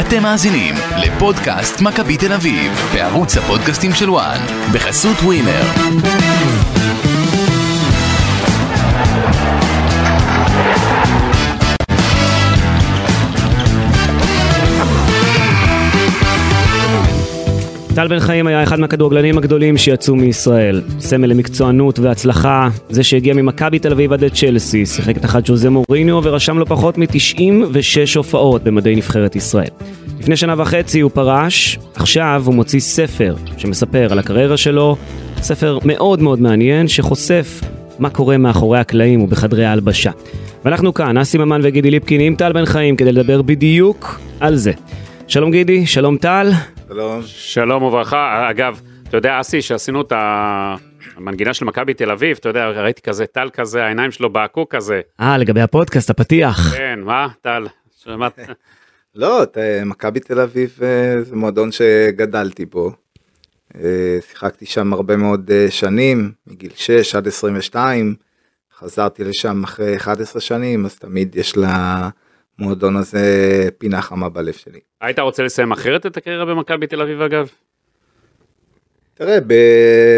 אתם מאזינים לפודקאסט מכבי תל אביב, בערוץ הפודקאסטים של וואן, בחסות ווינר. טל בן חיים היה אחד מהכדורגלנים הגדולים שיצאו מישראל. סמל למקצוענות והצלחה, זה שהגיע ממכבי תל אביב עד צ'לסי, שיחק תחת ז'וזה מוריניו ורשם לו פחות מ-96 הופעות במדי נבחרת ישראל. לפני שנה וחצי הוא פרש, עכשיו הוא מוציא ספר שמספר על הקריירה שלו, ספר מאוד מאוד מעניין שחושף מה קורה מאחורי הקלעים ובחדרי ההלבשה. ואנחנו כאן, אסי ממן וגידי ליפקין עם טל בן חיים כדי לדבר בדיוק על זה. שלום גידי, שלום טל. שלום. שלום וברכה. אגב, אתה יודע, אסי, שעשינו את המנגינה של מכבי תל אביב, אתה יודע, ראיתי כזה טל כזה, העיניים שלו בעקו כזה. אה, לגבי הפודקאסט, הפתיח. כן, מה, טל? שמעת? לא, ת- מכבי תל אביב אה, זה מועדון שגדלתי בו. אה, שיחקתי שם הרבה מאוד אה, שנים, מגיל 6 עד 22. חזרתי לשם אחרי 11 שנים, אז תמיד יש למועדון הזה פינה חמה בלב שלי. היית רוצה לסיים אחרת את הקריירה במכבי תל אביב, אגב? תראה,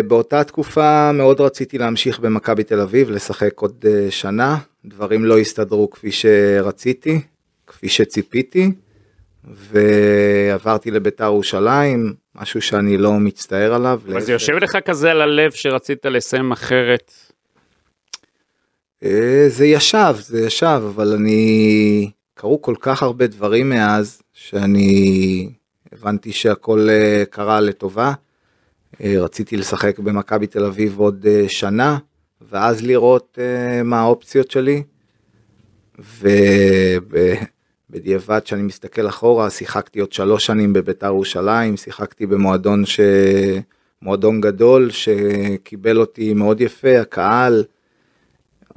באותה תקופה מאוד רציתי להמשיך במכבי תל אביב, לשחק עוד אה, שנה. דברים לא הסתדרו כפי שרציתי, כפי שציפיתי, ועברתי לביתר ירושלים, משהו שאני לא מצטער עליו. אבל זה יושב לך כזה על הלב שרצית לסיים אחרת? אה, זה ישב, זה ישב, אבל אני... קרו כל כך הרבה דברים מאז, שאני הבנתי שהכל אה, קרה לטובה. אה, רציתי לשחק במכבי תל אביב עוד אה, שנה, ואז לראות מה האופציות שלי. ובדיעבד, כשאני מסתכל אחורה, שיחקתי עוד שלוש שנים בביתר ירושלים, שיחקתי במועדון ש... מועדון גדול שקיבל אותי מאוד יפה, הקהל.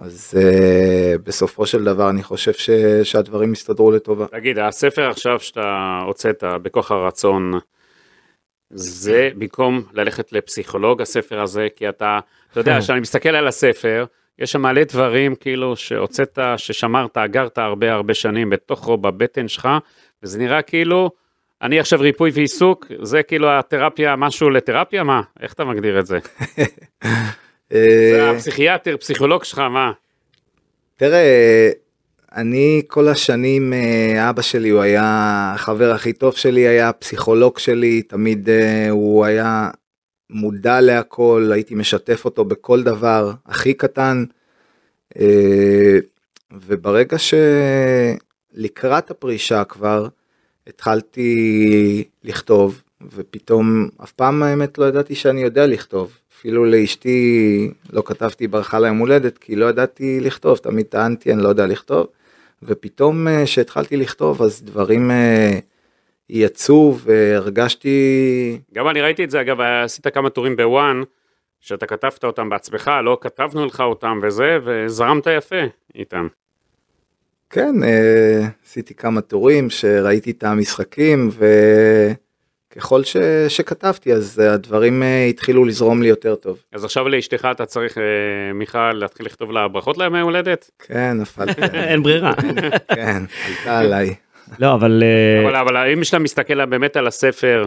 אז uh, בסופו של דבר אני חושב ש... שהדברים הסתדרו לטובה. תגיד, הספר עכשיו שאתה הוצאת, בכוח הרצון, זה במקום ללכת לפסיכולוג, הספר הזה, כי אתה, אתה יודע, כשאני מסתכל על הספר, יש שם מלא דברים כאילו שהוצאת, ששמרת, אגרת הרבה הרבה שנים בתוכו, בבטן שלך, וזה נראה כאילו, אני עכשיו ריפוי ועיסוק, זה כאילו התרפיה, משהו לתרפיה? מה? איך אתה מגדיר את זה? זה אה, הפסיכיאטר, פסיכולוג שלך, מה? תראה, אני כל השנים, אה, אבא שלי הוא היה החבר הכי טוב שלי, היה הפסיכולוג שלי, תמיד אה, הוא היה מודע להכל, הייתי משתף אותו בכל דבר הכי קטן. וברגע שלקראת הפרישה כבר התחלתי לכתוב, ופתאום אף פעם האמת לא ידעתי שאני יודע לכתוב. אפילו לאשתי לא כתבתי ברכה ליום הולדת כי לא ידעתי לכתוב, תמיד טענתי אני לא יודע לכתוב. ופתאום כשהתחלתי לכתוב אז דברים אה, יצאו והרגשתי גם אני ראיתי את זה, אגב, עשית כמה טורים בוואן, שאתה כתבת אותם בעצמך, לא כתבנו לך אותם וזה, וזרמת יפה איתם. כן, אה, עשיתי כמה טורים שראיתי את המשחקים וככל ש, שכתבתי אז הדברים אה, התחילו לזרום לי יותר טוב. אז עכשיו לאשתך אתה צריך, אה, מיכל, להתחיל לכתוב לה ברכות ליום ההולדת? כן, נפלתי, אין ברירה. כן, עלתה עליי. לא, אבל... אה, אבל, אבל אם שאתה מסתכל באמת על הספר,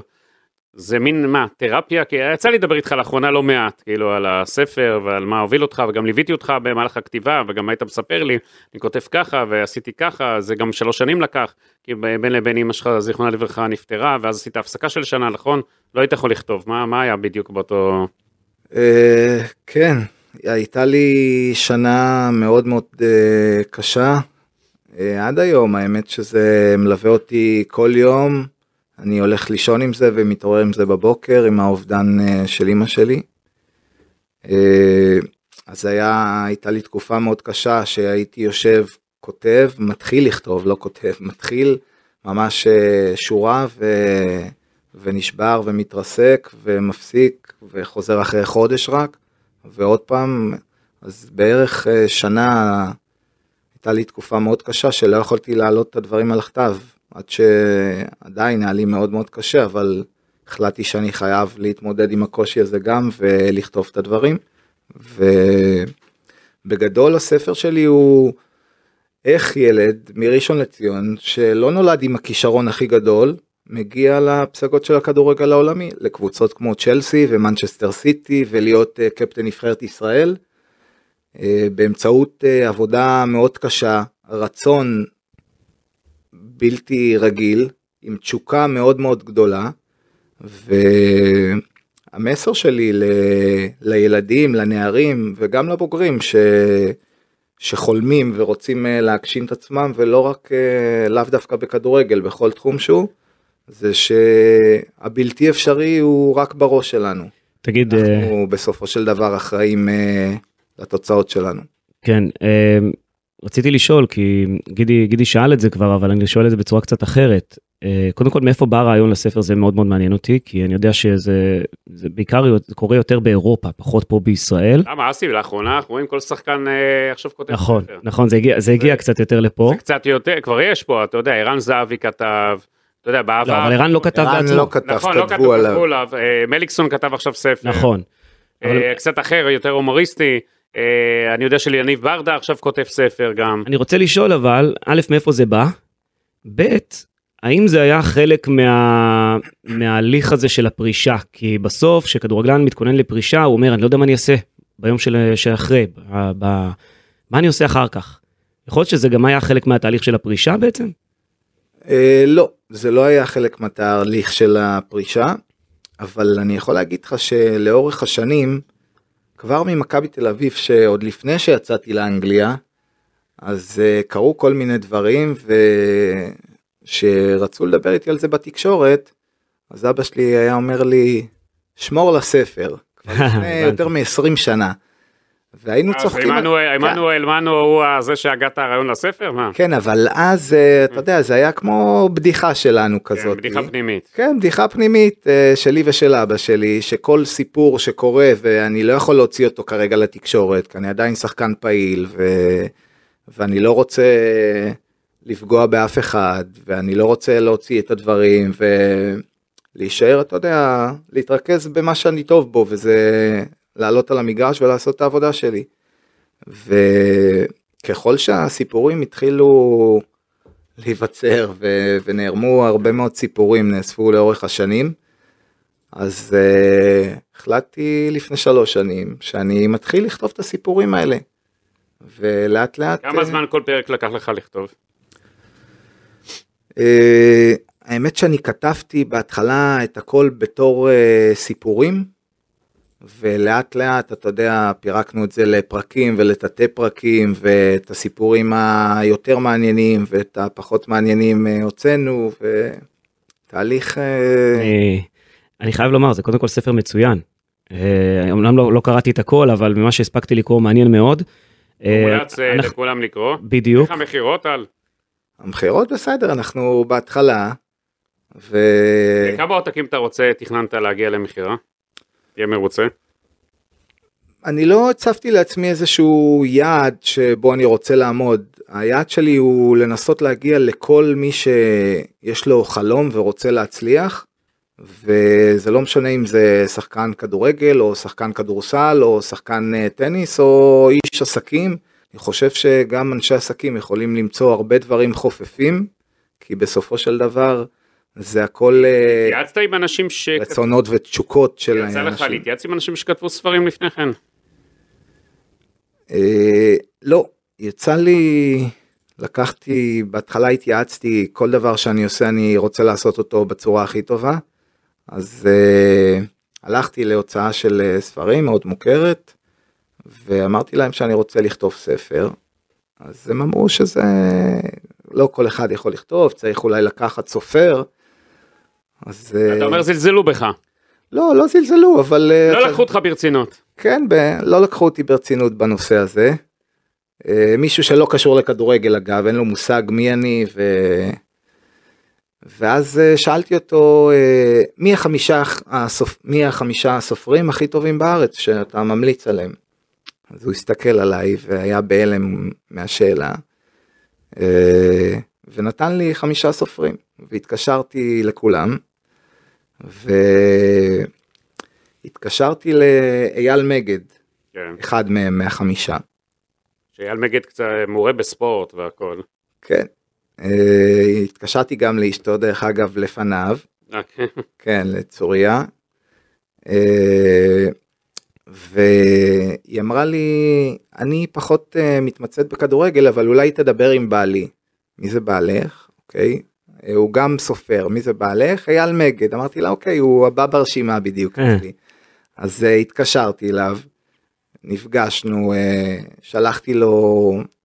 זה מין, מה, תרפיה? כי יצא לי לדבר איתך לאחרונה לא מעט, כאילו, על הספר ועל מה הוביל אותך, וגם ליוויתי אותך במהלך הכתיבה, וגם היית מספר לי, אני כותב ככה, ועשיתי ככה, זה גם שלוש שנים לקח, כי בין לבין אמא שלך, זיכרונה לברכה, נפטרה, ואז עשית הפסקה של שנה, נכון? לא היית יכול לכתוב, מה, מה היה בדיוק באותו... אה, כן, הייתה לי שנה מאוד מאוד אה, קשה. אה, עד היום, האמת שזה מלווה אותי כל יום. אני הולך לישון עם זה ומתעורר עם זה בבוקר, עם האובדן אה, של אימא שלי. אה, אז היה, הייתה לי תקופה מאוד קשה שהייתי יושב, כותב, מתחיל לכתוב, לא כותב, מתחיל ממש אה, שורה ו... ונשבר ומתרסק ומפסיק וחוזר אחרי חודש רק ועוד פעם אז בערך שנה הייתה לי תקופה מאוד קשה שלא יכולתי להעלות את הדברים על הכתב עד שעדיין היה לי מאוד מאוד קשה אבל החלטתי שאני חייב להתמודד עם הקושי הזה גם ולכתוב את הדברים. ובגדול הספר שלי הוא איך ילד מראשון לציון שלא נולד עם הכישרון הכי גדול מגיע לפסגות של הכדורגל העולמי לקבוצות כמו צ'לסי ומנצ'סטר סיטי ולהיות אה, קפטן נבחרת ישראל אה, באמצעות אה, עבודה מאוד קשה רצון בלתי רגיל עם תשוקה מאוד מאוד גדולה והמסר שלי ל... לילדים לנערים וגם לבוגרים ש... שחולמים ורוצים אה, להגשים את עצמם ולא רק אה, לאו דווקא בכדורגל בכל תחום שהוא זה שהבלתי אפשרי הוא רק בראש שלנו. תגיד, אנחנו בסופו של דבר אחראים לתוצאות שלנו. כן, רציתי לשאול, כי גידי, גידי שאל את זה כבר, אבל אני שואל את זה בצורה קצת אחרת. קודם כל, מאיפה בא הרעיון לספר? זה מאוד מאוד מעניין אותי, כי אני יודע שזה זה בעיקר זה קורה יותר באירופה, פחות פה בישראל. למה, אסי, לאחרונה אנחנו רואים כל שחקן אה, עכשיו כותב נכון, ספר. נכון, זה הגיע, זה הגיע קצת יותר לפה. זה קצת יותר, כבר יש פה, אתה יודע, ערן זהבי כתב, אתה יודע, בעבר. לא, אבל ערן לא כתב ערן בעצמו. לא כתב, נכון, לא כתבו כתבו עליו. עליו. אה, מליקסון כתב עכשיו ספר. נכון. אה, אבל- קצת אחר, יותר הומוריסטי. אה, אני יודע שליניב ברדה עכשיו כותב ספר גם. אני רוצה לשאול אבל, א', מאיפה זה בא? ב', האם זה היה חלק מה... מההליך הזה של הפרישה? כי בסוף, כשכדורגלן מתכונן לפרישה, הוא אומר, אני לא יודע מה אני אעשה ביום של... שאחרי, ב... ב... מה אני עושה אחר כך? יכול להיות שזה גם היה חלק מהתהליך של הפרישה בעצם? אה, לא, זה לא היה חלק מהתהליך של הפרישה, אבל אני יכול להגיד לך שלאורך השנים, כבר ממכבי תל אביב, שעוד לפני שיצאתי לאנגליה, אז אה, קרו כל מיני דברים, וכשרצו לדבר איתי על זה בתקשורת, אז אבא שלי היה אומר לי, שמור לספר, כבר לפני. יותר מ-20 שנה. והיינו אז צוחקים. עמנואל, כן. עמנואל מנו הוא זה שהגה את הרעיון לספר? מה? כן, אבל אז, אה, אתה יודע, זה היה כמו בדיחה שלנו כן, כזאת. בדיחה פנימית. כן, בדיחה פנימית אה, שלי ושל אבא שלי, שכל סיפור שקורה ואני לא יכול להוציא אותו כרגע לתקשורת, כי אני עדיין שחקן פעיל ו... ואני לא רוצה לפגוע באף אחד, ואני לא רוצה להוציא את הדברים ולהישאר, אתה יודע, להתרכז במה שאני טוב בו, וזה לעלות על המגרש ולעשות את העבודה שלי. וככל שהסיפורים התחילו להיווצר ו- ונערמו הרבה מאוד סיפורים נאספו לאורך השנים. אז uh, החלטתי לפני שלוש שנים שאני מתחיל לכתוב את הסיפורים האלה. ולאט לאט... כמה אה, זמן כל פרק לקח לך לכתוב? אה, האמת שאני כתבתי בהתחלה את הכל בתור אה, סיפורים, ולאט לאט, אתה יודע, פירקנו את זה לפרקים ולתתי פרקים, ואת הסיפורים היותר מעניינים ואת הפחות מעניינים אה, הוצאנו, ותהליך... אה, אה, אני חייב לומר, זה קודם כל ספר מצוין. אה, אומנם לא, לא קראתי את הכל, אבל ממה שהספקתי לקרוא מעניין מאוד. אה, מומלץ אה, אנחנו- לכולם לקרוא. בדיוק. איך המכירות על? המכירות בסדר, אנחנו בהתחלה, ו... כמה עותקים אתה רוצה, תכננת להגיע למכירה? תהיה מרוצה. אני לא הצבתי לעצמי איזשהו יעד שבו אני רוצה לעמוד. היעד שלי הוא לנסות להגיע לכל מי שיש לו חלום ורוצה להצליח, וזה לא משנה אם זה שחקן כדורגל או שחקן כדורסל או שחקן אה, טניס או איש עסקים. אני חושב שגם אנשי עסקים יכולים למצוא הרבה דברים חופפים, כי בסופו של דבר זה הכל אה, התייעצת עם אנשים ש... רצונות ותשוקות של יצא לך אנשים. להתייעץ עם אנשים שכתבו ספרים לפני כן? אה, לא, יצא לי, לקחתי, בהתחלה התייעצתי, כל דבר שאני עושה אני רוצה לעשות אותו בצורה הכי טובה, אז אה, הלכתי להוצאה של ספרים מאוד מוכרת, ואמרתי להם שאני רוצה לכתוב ספר, אז הם אמרו שזה לא כל אחד יכול לכתוב, צריך אולי לקחת סופר. אז אה, אתה אומר זלזלו בך, לא, לא זלזלו, אבל... אה, לא אתה- לקחו אותך ברצינות. כן, ב... לא לקחו אותי ברצינות בנושא הזה. אה, מישהו שלא קשור לכדורגל אגב, אין לו מושג מי אני, ו... ואז אה, שאלתי אותו, אה, מי החמישה, הסופ... מי החמישה הסופרים הכי טובים בארץ שאתה ממליץ עליהם? אז הוא הסתכל עליי והיה בהלם מהשאלה, אה, ונתן לי חמישה סופרים, והתקשרתי לכולם, והתקשרתי לאייל מגד, כן. אחד מהם מהחמישה. שאייל מגד קצת מורה בספורט והכל. כן. אה, התקשרתי גם לאשתו דרך אגב לפניו, אוקיי. כן, לצוריה. אה, והיא אמרה לי, אני פחות אה, מתמצאת בכדורגל, אבל אולי תדבר עם בעלי. מי זה בעלך? אוקיי. אה, הוא גם סופר, מי זה בעלך? אייל מגד. אמרתי לה, אוקיי, הוא הבא ברשימה בדיוק. אה. אז אה, התקשרתי אליו, נפגשנו, אה, שלחתי לו,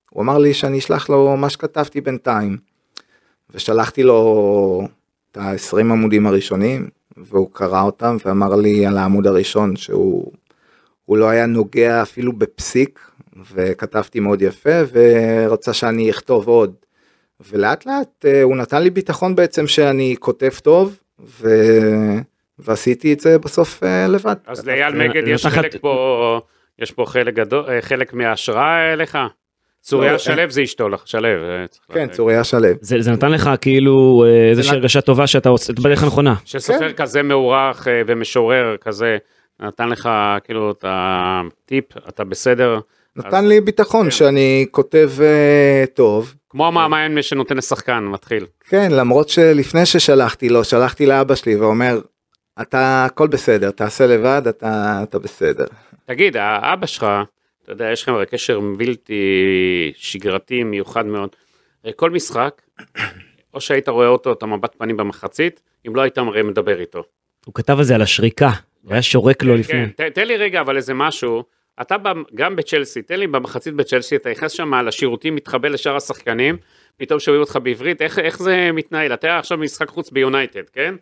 הוא אמר לי שאני אשלח לו מה שכתבתי בינתיים. ושלחתי לו את ה-20 עמודים הראשונים, והוא קרא אותם ואמר לי על העמוד הראשון שהוא הוא לא היה נוגע אפילו בפסיק, וכתבתי מאוד יפה, ורצה שאני אכתוב עוד. ולאט לאט אה, הוא נתן לי ביטחון בעצם שאני כותב טוב, ו... ועשיתי את זה בסוף אה, לבד. אז לאייל מגד יש חלק פה, יש פה חלק גדול, אה, חלק מההשראה אליך? צוריה לא, שלו זה אשתו לך, שלו. אה, צריך כן. צוריה שלו. זה, זה נתן לך כאילו אה, איזושהי הרגשה טובה שאתה עושה את בדרך הנכונה. שסופר כן. כזה אה, ומשורר כזה, נתן לך כאילו את הטיפ, אתה בסדר. נתן אז- לי ביטחון כן. שאני כותב אה, טוב. כמו המאמן שנותן לשחקן, מתחיל. כן, למרות שלפני ששלחתי לו, שלחתי לאבא שלי ואומר, אתה הכל בסדר, תעשה לבד, אתה, אתה בסדר. תגיד, האבא שלך, אתה יודע, יש לכם הרי קשר בלתי שגרתי, מיוחד מאוד. הרי כל משחק, או שהיית רואה אותו, את המבט פנים במחצית, אם לא היית מדבר איתו. הוא כתב על זה על השריקה, הוא היה שורק לו לפני. כן, תן לי רגע אבל איזה משהו, אתה ב- גם בצ'לסי, תן לי במחצית בצ'לסי, אתה נכנס שם לשירותים, מתחבא לשאר השחקנים, פתאום שומעים אותך בעברית, איך, איך זה מתנהל? אתה עכשיו במשחק חוץ ביונייטד, כן?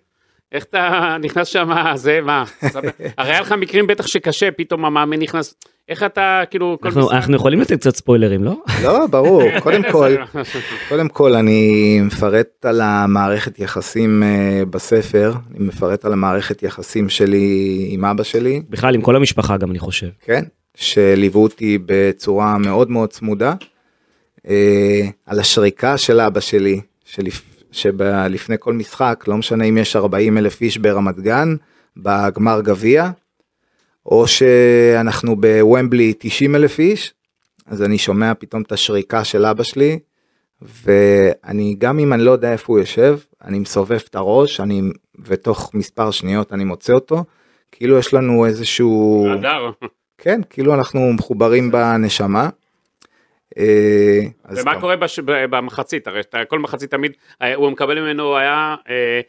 איך אתה נכנס שם, זה מה? הרי היה לך מקרים בטח שקשה, פתאום המאמן נכנס, איך אתה כאילו אנחנו, אנחנו יכולים לתת קצת ספוילרים, לא? לא, ברור, קודם כל, קודם כל אני מפרט על המערכת יחסים אה, בספר, אני מפרט על המערכת יחסים שלי עם אבא שלי, בכלל עם כל המשפחה גם אני חושב. כן, שליוו אותי בצורה מאוד מאוד צמודה, אה, על השריקה של אבא שלי, שלפ... שלפני כל משחק, לא משנה אם יש 40 אלף איש ברמת גן, בגמר גביע, או שאנחנו בוומבלי 90 אלף איש, אז אני שומע פתאום את השריקה של אבא שלי, ואני, גם אם אני לא יודע איפה הוא יושב, אני מסובב את הראש, אני, ותוך מספר שניות אני מוצא אותו, כאילו יש לנו איזשהו... הדר. כן, כאילו אנחנו מחוברים בנשמה. אה, ומה. קורה בש... במחצית? הרי כל מחצית תמיד, אה, הוא מקבל ממנו, היה, אה,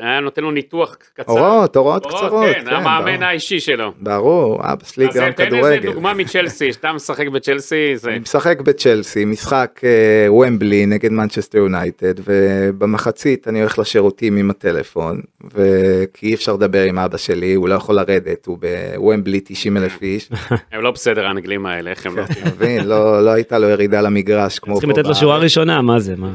היה נותן לו ניתוח קצר. הוראות, הוראות קצרות. כן, המאמן ברור. האישי שלו. ברור, אבא שלי אז גם תן איזה כדורגל. דוגמה מצ'לסי, שאתה משחק בצ'לסי, זה... אני משחק בצ'לסי, משחק אה, ומבלי נגד מנצ'סטר יונייטד, ובמחצית אני הולך לשירותים עם הטלפון, וכי אי אפשר לדבר עם אבא שלי, הוא לא יכול לרדת, הוא בוומבלי 90 אלף איש, הם לא בסדר האנגלים האלה, איך הם לא... אתה מבין? לא לא הייתה לו ירידה למגרש כמו צריכים פה לתת לו שורה. ראשונה, מה זה, מה?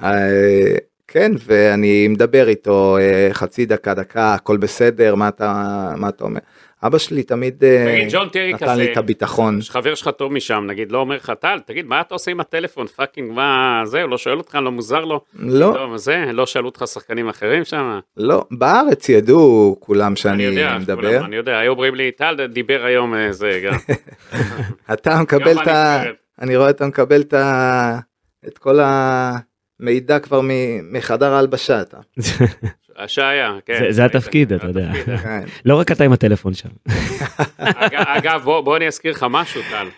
כן, ואני מדבר איתו אה, חצי דקה, דקה, הכל בסדר, מה אתה, מה אתה אומר? אבא שלי תמיד אה, נתן כזה, לי את הביטחון. חבר שלך טוב משם, נגיד, לא אומר לך, טל, תגיד, מה אתה עושה עם הטלפון, fucking, מה, זה, הוא לא שואל אותך, לא מוזר לו? לא, טוב, זה, לא שאלו אותך שחקנים אחרים שם? לא, בארץ ידעו כולם אני שאני יודע, מדבר. כולם, אני יודע, היו אומרים לי, טל דיבר היום, אה, זה, גם. אתה מקבל את ה... אני רואה אתה מקבל את ה... המידע כבר מחדר ההלבשה אתה. השעיה, כן. זה- זה התפקיד, אתה יודע. אה. כן. לא רק אתה עם הטלפון שם. אג- אגב, בוא, בוא אני אזכיר לך משהו, טל.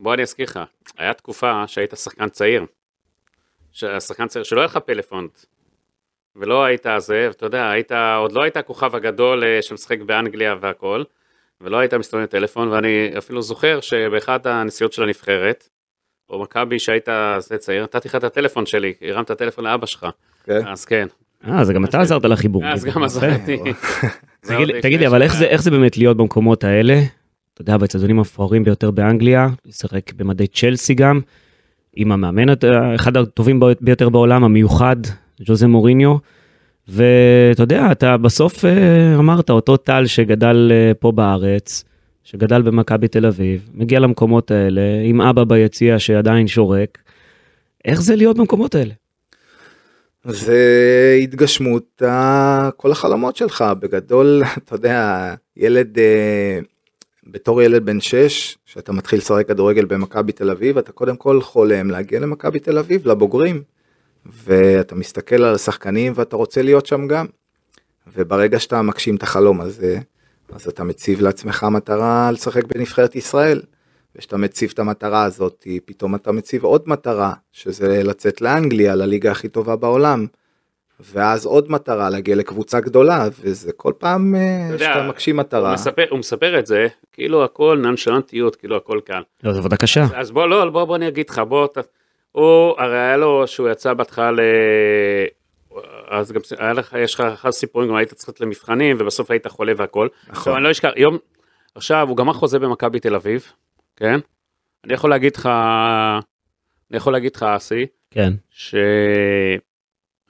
בוא אני אזכיר לך. היה תקופה שהיית שחקן צעיר. שחקן צעיר שלא היה לך פלאפון. ולא היית זה, אתה יודע, היית, עוד לא היית הכוכב הגדול אה, שמשחק באנגליה והכל, ולא היית מסתובב עם טלפון, ואני אפילו זוכר שבאחת הנסיעות של הנבחרת, או מכבי שהיית צעיר, נתתי לך את הטלפון שלי, הרמת טלפון לאבא שלך, כן. אז כן, אה, אז גם אתה עזרת לחיבור. אז. גם. עזרתי. תגיד, לי, אבל איך זה, באמת להיות במקומות האלה? אתה יודע, באצטדיונים המפוארים ביותר באנגליה, לשחק במדי צ'לסי גם, עם המאמן, אחד הטובים ביותר בעולם, המיוחד, ז'וזה מוריניו, ואתה יודע, אתה בסוף אה, אמרת, אותו טל שגדל אה, פה בארץ, שגדל במכבי תל אביב, מגיע למקומות האלה, עם אבא ביציע שעדיין שורק, איך זה להיות במקומות האלה? זה התגשמות כל החלומות שלך בגדול אתה יודע ילד אה, בתור ילד בן 6, שאתה מתחיל לשחק כדורגל במכבי תל אביב, אתה קודם כל חולם להגיע למכבי תל אביב, לבוגרים. ואתה מסתכל על השחקנים ואתה רוצה להיות שם גם. וברגע שאתה מגשים את החלום הזה, אז אתה מציב לעצמך מטרה לשחק בנבחרת ישראל. וכשאתה מציב את המטרה הזאת, פתאום אתה מציב עוד מטרה, שזה לצאת לאנגליה, לליגה הכי טובה בעולם. ואז עוד מטרה, להגיע לקבוצה גדולה, וזה כל פעם אה, שאתה מגשים מטרה. הוא מספר, הוא מספר את זה, כאילו הכל ננשלנטיות, כאילו הכל קל. לא, זו עבודה קשה. אז בוא, לא, בוא, בוא אני אגיד לך, בוא, ת... הוא, הרי היה לו, שהוא יצא בהתחלה ל... אז גם היה לך, יש לך אחד סיפורים, גם היית צריך לצאת למבחנים, ובסוף היית חולה והכל. נכון. אני לא אשכח, יום, עכשיו, הוא גמר חוזה במכבי תל אביב, כן? אני יכול להגיד לך, אני יכול להגיד לך, אסי, כן.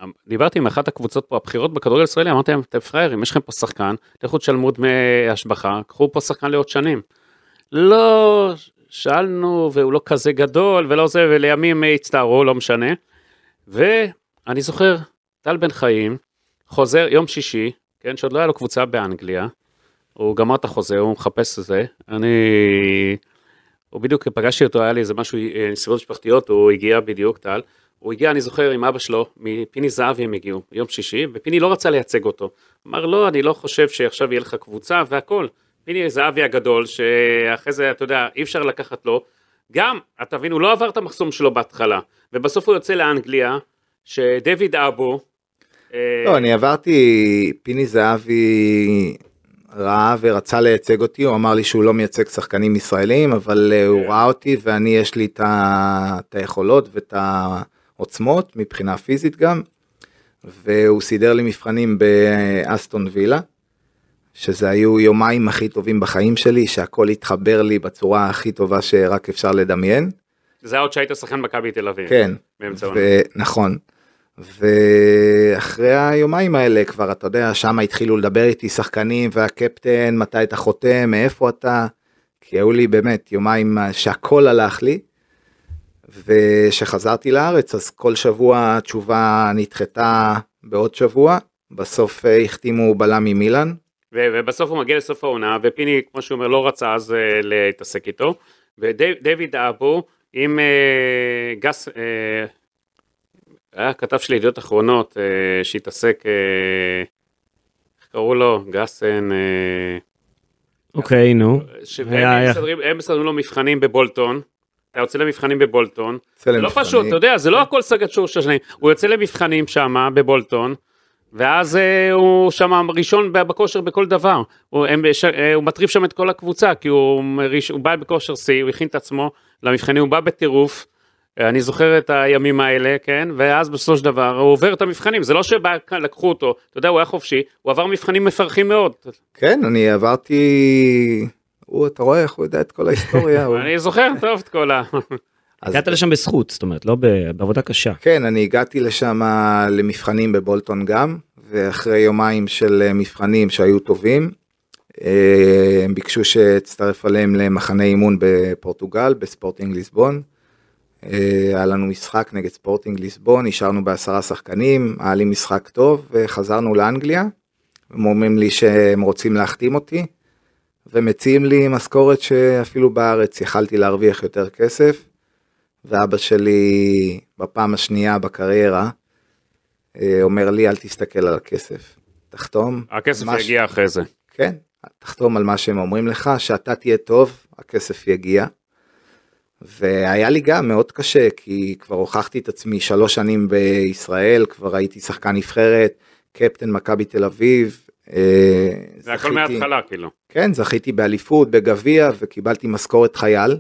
שדיברתי עם אחת הקבוצות פה הבכירות בכדורגל הישראלי, אמרתי להם, אתם פראיירים, יש לכם פה שחקן, לכו תשלמו דמי השבחה, קחו פה שחקן לעוד שנים. לא, שאלנו, והוא לא כזה גדול, ולא זה, ולימים הצטערו, לא משנה. ואני זוכר, טל בן חיים, חוזר יום שישי, כן, שעוד לא היה לו קבוצה באנגליה, הוא גמר את החוזה, הוא מחפש את זה, אני... הוא בדיוק פגשתי אותו, היה לי איזה משהו, אה, נסיבות משפחתיות, הוא הגיע בדיוק, טל. הוא הגיע, אני זוכר, עם אבא שלו, מפיני זהבי הם הגיעו, יום שישי, ופיני לא רצה לייצג אותו. אמר, לא, אני לא חושב שעכשיו יהיה לך קבוצה והכל. פיני זהבי הגדול, שאחרי זה, אתה יודע, אי אפשר לקחת לו. גם, אתה מבין, הוא לא עבר את המחסום שלו בהתחלה, ובסוף הוא יוצא לאנגליה, שדויד אבו, אה, לא, אני עברתי, פיני זהבי ראה ורצה לייצג אותי, הוא אמר לי שהוא לא מייצג שחקנים ישראלים, אבל אה, הוא כן. ראה אותי ואני יש לי את היכולות ואת העוצמות מבחינה פיזית גם, והוא סידר לי מבחנים באסטון וילה, שזה היו יומיים הכי טובים בחיים שלי, שהכל התחבר לי בצורה הכי טובה שרק אפשר לדמיין. זה עוד שהיית שחקן מכבי תל אביב. כן, באמצע. ו- נכון. ואחרי היומיים האלה כבר אתה יודע שם התחילו לדבר איתי שחקנים והקפטן מתי אתה חותם מאיפה אתה כי היו לי באמת יומיים שהכל הלך לי. וכשחזרתי לארץ אז כל שבוע התשובה נדחתה בעוד שבוע. בסוף אה, החתימו בלם ממילאן. ובסוף הוא מגיע לסוף העונה, ופיני, כמו שהוא אומר, לא רצה אז אה, להתעסק איתו, ודייוויד אבו עם אה, גס, אה, היה כתב של ידיעות אחרונות אה, שהתעסק, אה, איך קראו לו? גסן, אה, אוקיי, נו. שהם היה- היה. מסדרים- הם מסדרים לו מבחנים בבולטון. אתה יוצא למבחנים בבולטון, זה לא. פשוט, אתה יודע, זה לא הכל סגת שור של השנים, הוא יוצא למבחנים שם בבולטון, ואז אה, הוא שם ראשון בכושר בכל דבר, הוא, הם, ש, הוא מטריף שם את כל הקבוצה, כי הוא, הוא בא בכושר שיא, הוא הכין את עצמו למבחנים, הוא בא בטירוף, אני זוכר את הימים האלה, כן, ואז בסופו של דבר הוא עובר את המבחנים, זה לא שלקחו אותו, אתה יודע, הוא היה חופשי, הוא עבר מבחנים מפרכים מאוד, כן אני עברתי. הוא אתה רואה איך הוא יודע את כל ההיסטוריה. אני זוכר טוב את כל ה... הגעת לשם בזכות, זאת אומרת, לא בעבודה קשה. כן, אני הגעתי לשם למבחנים בבולטון גם, ואחרי יומיים של אה, מבחנים שהיו טובים, אה, הם ביקשו שאצטרף עליהם למחנה אימון בפורטוגל, בספורטינג ליסבון. אה, היה לנו משחק נגד ספורטינג ליסבון, נשארנו בעשרה שחקנים, היה לי משחק טוב, וחזרנו לאנגליה. הם אומרים לי שהם רוצים להחתים אותי, ומציעים לי משכורת שאפילו בארץ יכלתי להרוויח יותר כסף. ואבא שלי בפעם השנייה בקריירה אה, אומר לי אל תסתכל על הכסף, תחתום. הכסף מה ש- יגיע אחרי זה. כן, תחתום על מה שהם אומרים לך, שאתה תהיה טוב, הכסף יגיע. והיה לי גם מאוד קשה, כי כבר הוכחתי את עצמי שלוש שנים בישראל, כבר הייתי שחקן נבחרת, קפטן מכבי תל אביב. אה, זה הכל מההתחלה, כאילו. כן, זכיתי באליפות, בגביע, וקיבלתי משכורת חייל,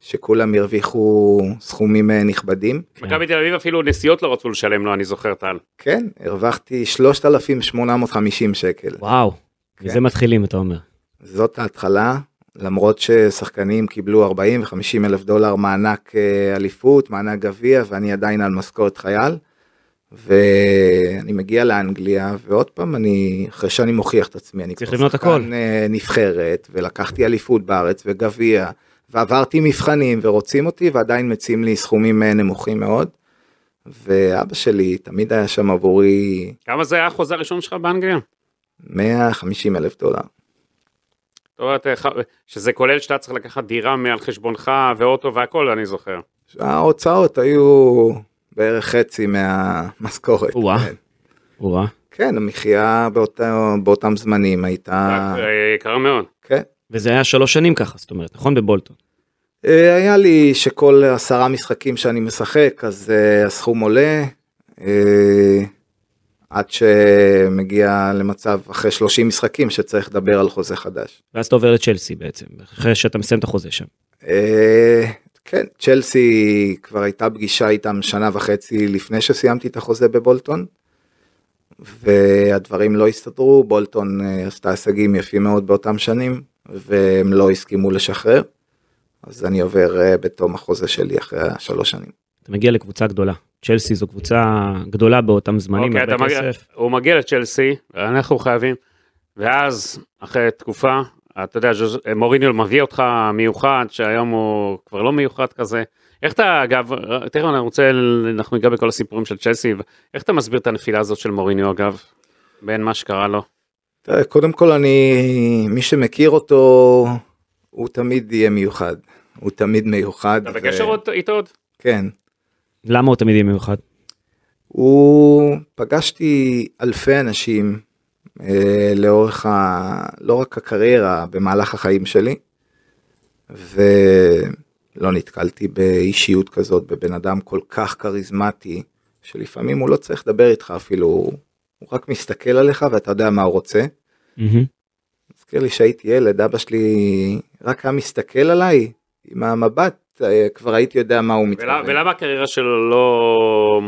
שכולם הרוויחו סכומים אה, נכבדים. מכבי תל אביב אפילו נסיעות לא רצו לשלם לו, אני זוכר טל. כן, הרווחתי 3,850 שקל. וואו, כן. מזה מתחילים, אתה אומר. זאת ההתחלה, למרות ששחקנים קיבלו 40 ו-50 אלף דולר מענק אה, אליפות, מענק גביע, ואני עדיין על משכורת חייל. ואני מגיע לאנגליה, ועוד פעם, אני, אחרי שאני מוכיח את עצמי, אני צריך כבר לבנות הכל. שחקן, אה, נבחרת, ולקחתי אליפות בארץ וגביע, ועברתי מבחנים, ורוצים אותי, ועדיין מציעים לי סכומים אה, נמוכים מאוד. ואבא שלי תמיד היה שם עבורי כמה זה היה החוזה הראשון שלך באנגליה? 150 אלף דולר. זאת אומרת, אה, שזה כולל שאתה צריך לקחת דירה מעל חשבונך ואוטו והכל, אני זוכר. ההוצאות היו בערך חצי מהמשכורת. או-אה. כן. וואה. כן, המחיה באותה, באותם זמנים הייתה... אה, יקר מאוד. כן. וזה היה שלוש שנים ככה, זאת אומרת, נכון? בבולטון. אה, היה לי שכל עשרה משחקים שאני משחק, אז הסכום עולה, עד שמגיע למצב אחרי 30 משחקים שצריך לדבר על חוזה חדש. ואז אתה עובר לצ'לסי בעצם, אחרי שאתה מסיים את החוזה שם. אה, כן, צ'לסי כבר הייתה פגישה איתם שנה וחצי לפני שסיימתי את החוזה בבולטון, והדברים לא הסתדרו, בולטון אה, עשתה הישגים יפים מאוד באותם שנים, והם לא הסכימו לשחרר, אז אני עובר אה, בתום החוזה שלי אחרי השלוש שנים. אתה מגיע לקבוצה גדולה. צ'לסי זו קבוצה גדולה באותם זמנים, אוקיי, הרבה מגיע, כסף. הוא מגיע לצ'לסי, אנחנו חייבים, ואז אחרי תקופה, אתה יודע, מוריניו מביא אותך מיוחד, שהיום הוא כבר לא מיוחד כזה. איך אתה, אגב, תכף אני רוצה, אנחנו ניגע בכל הסיפורים של צ'לסי, איך אתה מסביר את הנפילה הזאת של מוריניו, אגב, בין מה שקרה לו? קודם כל אני, מי שמכיר אותו, הוא תמיד יהיה מיוחד, הוא תמיד מיוחד. אתה בקשר עוד- איתו עוד? כן. למה הוא תמיד יהיה מיוחד? הוא פגשתי אלפי אנשים אה, לאורך ה... לא רק הקריירה, במהלך החיים שלי, ולא נתקלתי באישיות כזאת, בבן אדם כל כך כריזמטי, שלפעמים הוא לא צריך לדבר איתך אפילו, הוא רק מסתכל עליך ואתה יודע מה הוא רוצה. מהמם. מזכיר לי שהייתי ילד, אבא שלי רק היה מסתכל עליי עם המבט, כבר הייתי יודע מה הוא מתכוון. ולמה הקריירה שלו לא,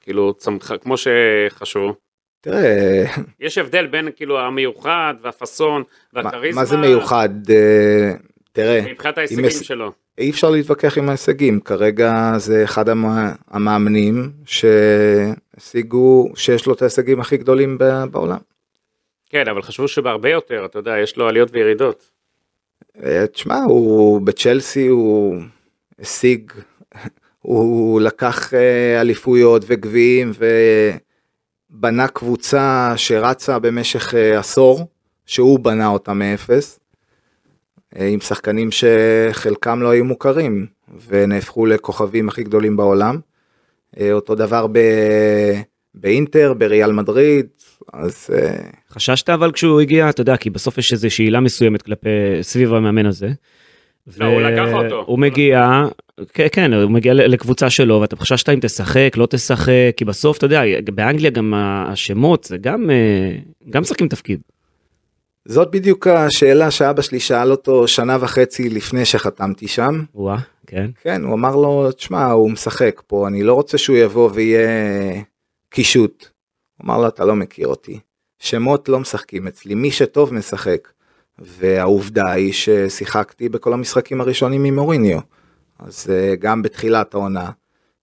כאילו, צמחה, כמו שחשבו? תראה, יש הבדל בין כאילו המיוחד והפאסון מה, והכריזמה. מה זה מיוחד? אה, תראה, מבחינת ההישגים היש- שלו. אי אפשר להתווכח עם ההישגים, כרגע זה אחד המ- המאמנים שהשיגו, שיש לו את ההישגים הכי גדולים ב- בעולם. כן, אבל חשבו שבהרבה יותר, אתה יודע, יש לו עליות וירידות. אה, תשמע, הוא בצ'לסי הוא השיג, הוא לקח אה, אליפויות וגביעים ובנה קבוצה שרצה במשך אה, עשור, שהוא בנה אותה מאפס, אה, עם שחקנים שחלקם לא היו מוכרים ונהפכו לכוכבים הכי גדולים בעולם. אותו דבר ב... באינטר, בריאל מדריד, אז חששת אבל כשהוא הגיע, אתה יודע, כי בסוף יש איזו שאלה מסוימת כלפי, סביב המאמן הזה. לא, הוא לקח אותו. הוא מגיע, כן, כן, הוא מגיע ל- לקבוצה שלו, ואתה חששת אם תשחק, לא תשחק, כי בסוף, אתה יודע, באנגליה גם השמות, זה גם, אה, גם משחקים תפקיד. זאת בדיוק השאלה שאבא שלי שאל אותו שנה וחצי לפני שחתמתי שם. וואה, כן. כן, הוא אמר לו, תשמע, הוא משחק פה, אני לא רוצה שהוא יבוא ויהיה קישוט. הוא אמר לו, אתה לא מכיר אותי. שמות לא משחקים אצלי, מי שטוב משחק. והעובדה היא ששיחקתי בכל המשחקים הראשונים עם מוריניו. אז אה, גם בתחילת העונה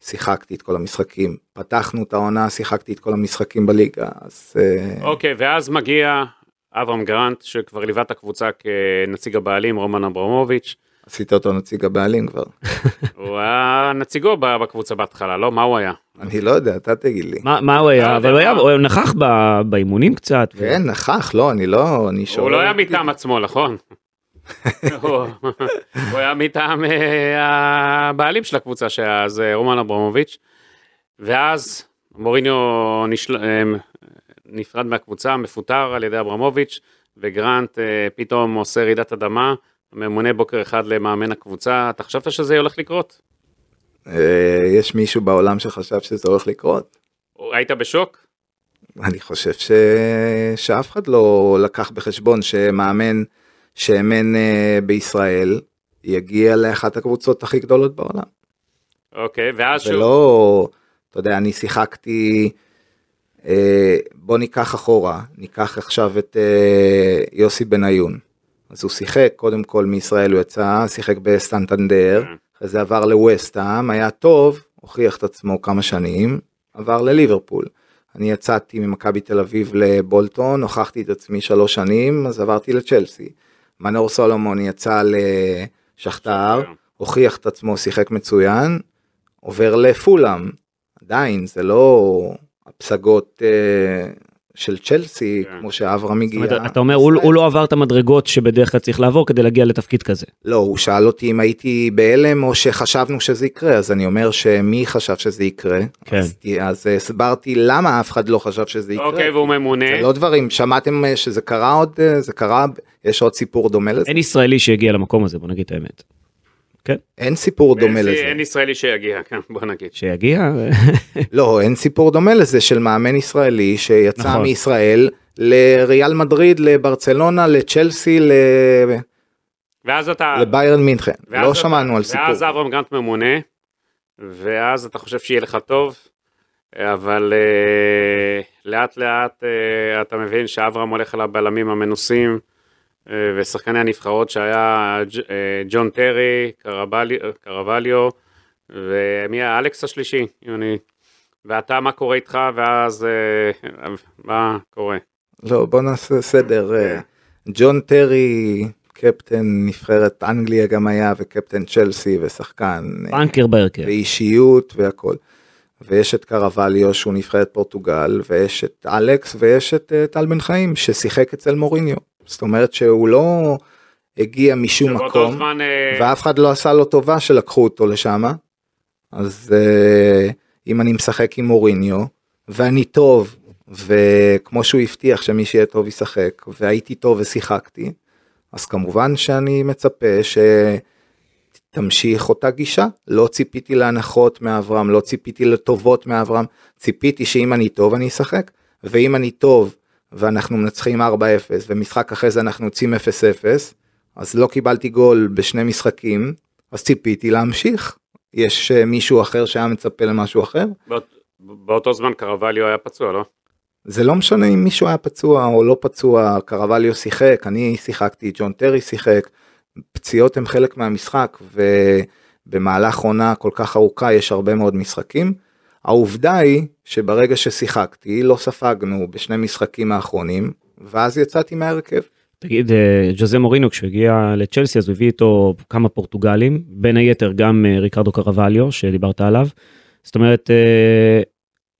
שיחקתי את כל המשחקים. פתחנו את העונה, שיחקתי את כל המשחקים בליגה, אז... אה, אוקיי, ואז מגיע אברהם גרנט, שכבר ליווה את הקבוצה כנציג הבעלים, רומן אברמוביץ'. עשית אותו נציג הבעלים כבר. הוא היה נציגו בקבוצה בהתחלה, לא? מה הוא היה? אני לא יודע, אתה תגיד לי. מה, הוא לא היה? יודע, אבל הוא היה, נכח באימונים קצת. כן, נכח, לא, אני לא, אני שואל. הוא לא היה מטעם עצמו, נכון? הוא הוא היה מטעם אה, הבעלים של הקבוצה שהיה אז אה, רומן אברמוביץ', ואז מוריניו. אה, נפרד מהקבוצה, מפוטר על ידי אברמוביץ', וגרנט פתאום עושה רעידת אדמה, ממונה בוקר אחד למאמן הקבוצה, אתה חשבת שזה הולך לקרות? אה, יש מישהו בעולם שחשב שזה הולך לקרות? היית בשוק? אני חושב ש... שאף אחד לא לקח בחשבון שמאמן שאמן אה, בישראל יגיע לאחת הקבוצות הכי גדולות בעולם. אוקיי, ואז זה שהוא... לא, אתה יודע, אני שיחקתי, אה, בוא ניקח אחורה, ניקח עכשיו את יוסי בניון. אז הוא שיחק, קודם כל מישראל הוא יצא, שיחק בסטנטנדר, כן. אחרי זה עבר לווסטהאם, היה טוב, הוכיח את עצמו כמה שנים, עבר לליברפול. אני יצאתי ממכבי תל אביב לבולטון, הוכחתי את עצמי שלוש שנים, אז עברתי לצ'לסי. מנור סולומון יצא לשכתר, הוכיח את עצמו, שיחק מצוין, עובר לפולאם. עדיין, זה לא הפסגות, אה, של צ'לסי, כן. כמו שאברהם זאת הגיע. אומרת, אתה אומר, הוא, הוא לא עבר את המדרגות שבדרך כלל צריך לעבור כדי להגיע לתפקיד כזה. לא, הוא שאל אותי אם הייתי בהלם או שחשבנו שזה יקרה, אז אני אומר שמי חשב שזה יקרה. כן. אז, אז הסברתי למה אף אחד לא חשב שזה יקרה. אוקיי, והוא ממונה. זה לא דברים, שמעתם אה, שזה קרה עוד, אה, זה קרה, יש עוד סיפור דומה לזה? אין ישראלי שהגיע למקום הזה, בוא נגיד את האמת. כן, אין סיפור דומה אין- לזה. אין ישראלי שיגיע, כן, בוא נגיד. שיגיע, לא, אין סיפור דומה לזה של מאמן ישראלי שיצא נכון. מישראל לריאל מדריד, לברצלונה, לצ'לסי, ל- ואז אתה... לביירן מינכן. לא אתה- שמענו על סיפור. ואז אברהם גרנט ממונה, ואז אתה חושב שיהיה לך טוב, אבל אה, לאט לאט אה, אתה מבין שאברהם הולך אל הבלמים המנוסים, ושחקני הנבחרות שהיה אה, ג'ון טרי, קרווליו, ומי היה אלכס השלישי, יוני. ואתה, מה קורה איתך, ואז אה, מה קורה? לא, בוא נעשה סדר. אה, ג'ון טרי, קפטן נבחרת אנגליה גם היה, וקפטן צ'לסי, ושחקן. אה, פאנקר בהרכב. ואישיות והכל. ויש את קרווליו שהוא נבחרת פורטוגל, ויש את אלכס, ויש את אה, טל בן חיים ששיחק אצל מוריניו. זאת אומרת שהוא לא הגיע משום מקום, זמן, אה, ואף אחד לא עשה לו טובה שלקחו אותו לשם. אז אה, אם אני משחק עם מוריניו, ואני טוב, וכמו שהוא הבטיח שמי שיהיה טוב ישחק, והייתי טוב ושיחקתי, אז כמובן שאני מצפה שתמשיך אותה גישה. לא ציפיתי להנחות מאברהם, לא ציפיתי לטובות מאברהם, ציפיתי שאם אני טוב אני אשחק, ואם אני טוב ואנחנו מנצחים 4-0, ומשחק אחרי זה אנחנו יוצאים 0-0, אז לא קיבלתי גול בשני משחקים, אז ציפיתי להמשיך. יש אה, מישהו אחר שהיה מצפה למשהו אחר? באות- באותו זמן קרווליו היה פצוע, לא? זה לא משנה אם מישהו היה פצוע או לא פצוע, קרווליו שיחק, אני שיחקתי, ג'ון טרי שיחק, פציעות הם חלק מהמשחק ובמהלך עונה כל כך ארוכה יש הרבה מאוד משחקים. העובדה היא שברגע ששיחקתי לא ספגנו בשני משחקים האחרונים ואז יצאתי מההרכב. תגיד, אה, ג'וזה מורינו כשהוא הגיע לצ'לסי אז הוא הביא איתו כמה פורטוגלים, בין היתר גם אה, ריקרדו קרווליו שדיברת עליו. זאת אומרת, אה,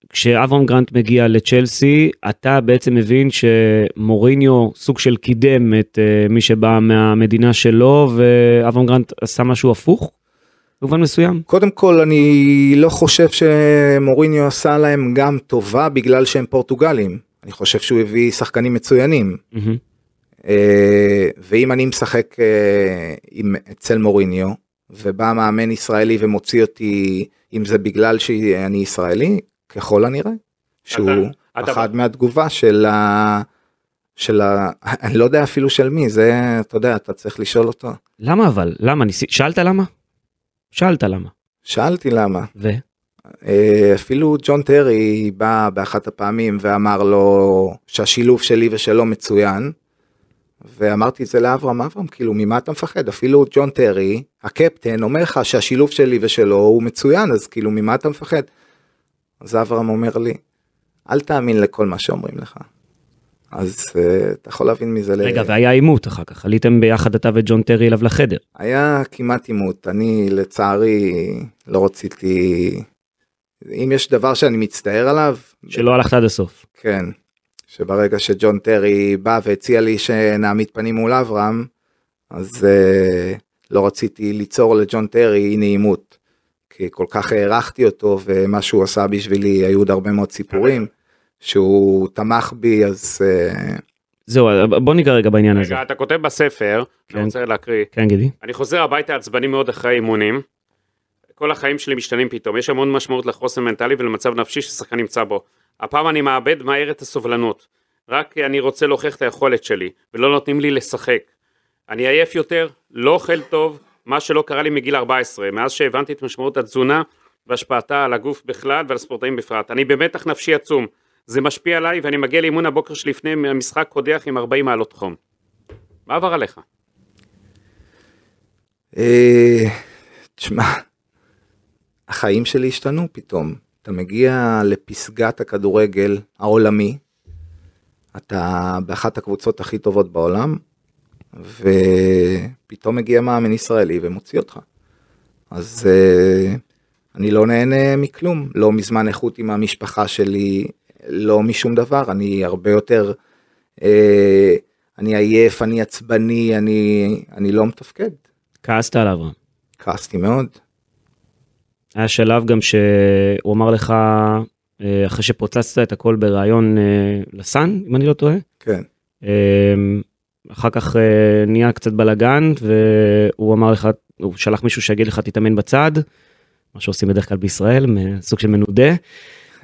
כשאברהם גרנט מגיע לצ'לסי, אתה בעצם מבין שמוריניו סוג של קידם את מי שבא מהמדינה שלו, ואברהם גרנט עשה משהו הפוך? במובן מסוים? קודם כל אני לא חושב שמוריניו עשה להם גם טובה בגלל שהם פורטוגלים. אני חושב שהוא הביא שחקנים מצוינים. מהמם. אה, ואם אני משחק אה, עם, אצל מוריניו ובא מאמן ישראלי ומוציא אותי אם זה בגלל שאני ישראלי ככל הנראה שהוא אתה- אחד מהתגובה של ה... של ה... אני לא יודע אפילו של מי זה אתה יודע אתה צריך לשאול אותו. למה אבל? למה? שאלת למה? שאלת למה. שאלתי למה ו? אה, אפילו ג'ון טרי בא באחת הפעמים ואמר לו שהשילוב שלי ושלו מצוין. ואמרתי את זה לאברהם, אברהם, כאילו ממה אתה מפחד? אפילו ג'ון טרי, הקפטן, אומר לך שהשילוב שלי ושלו הוא מצוין, אז כאילו ממה אתה מפחד? אז אברהם אומר לי, אל תאמין לכל מה שאומרים לך. אז אה, אתה יכול להבין מזה. ל- רגע, והיה עימות אחר כך, עליתם ביחד אתה וג'ון טרי אליו לחדר. היה כמעט עימות, אני לצערי לא רציתי, אם יש דבר שאני מצטער עליו, שלא הלכת עד הסוף. כן, שברגע שג'ון טרי בא והציע לי שנעמיד פנים מול אברהם, אז אה, לא רציתי ליצור לג'ון טרי אי נעימות. כי כל כך הערכתי אותו ומה שהוא עשה בשבילי היו עוד הרבה מאוד סיפורים שהוא תמך בי אז uh, זהו, בוא ניגע רגע בעניין הזה. רגע, אתה כותב בספר, כן. אני רוצה להקריא, כן, גידי? אני חוזר הביתה עצבני מאוד אחרי אימונים. כל החיים שלי משתנים פתאום, יש המון משמעות לחוסן מנטלי ולמצב נפשי ששחקן נמצא בו. הפעם אני מאבד מהר את הסובלנות. רק אני רוצה להוכיח את היכולת שלי, ולא נותנים לי לשחק. אני עייף יותר, לא אוכל טוב, מה שלא קרה לי מגיל 14, מאז שהבנתי את משמעות התזונה והשפעתה על הגוף בכלל ועל הספורטאים בפרט. אני במתח נפשי עצום. זה משפיע עליי ואני מגיע לאימון הבוקר שלפני המשחק קודח עם 40 מעלות חום. מה עבר עליך? אה, תשמע, החיים שלי השתנו פתאום. אתה מגיע לפסגת הכדורגל העולמי, אתה באחת הקבוצות הכי טובות בעולם, ופתאום מגיע מאמן ישראלי ומוציא אותך. אז אה, אני לא נהנה מכלום. לא מזמן איכות עם המשפחה שלי, לא משום דבר, אני הרבה יותר, אה, אני עייף, אני עצבני, אני, אני לא מתפקד. כעסת על אברהם. כעסתי מאוד. היה שלב גם שהוא אמר לך, אה, אחרי שפוצצת את הכל בריאיון אה, לסאן, אם אני לא טועה, כן. אה, אחר כך נהיה קצת בלאגן, והוא אמר לך, הוא שלח מישהו שיגיד לך תתאמן בצד, מה שעושים בדרך כלל בישראל, סוג של מנודה.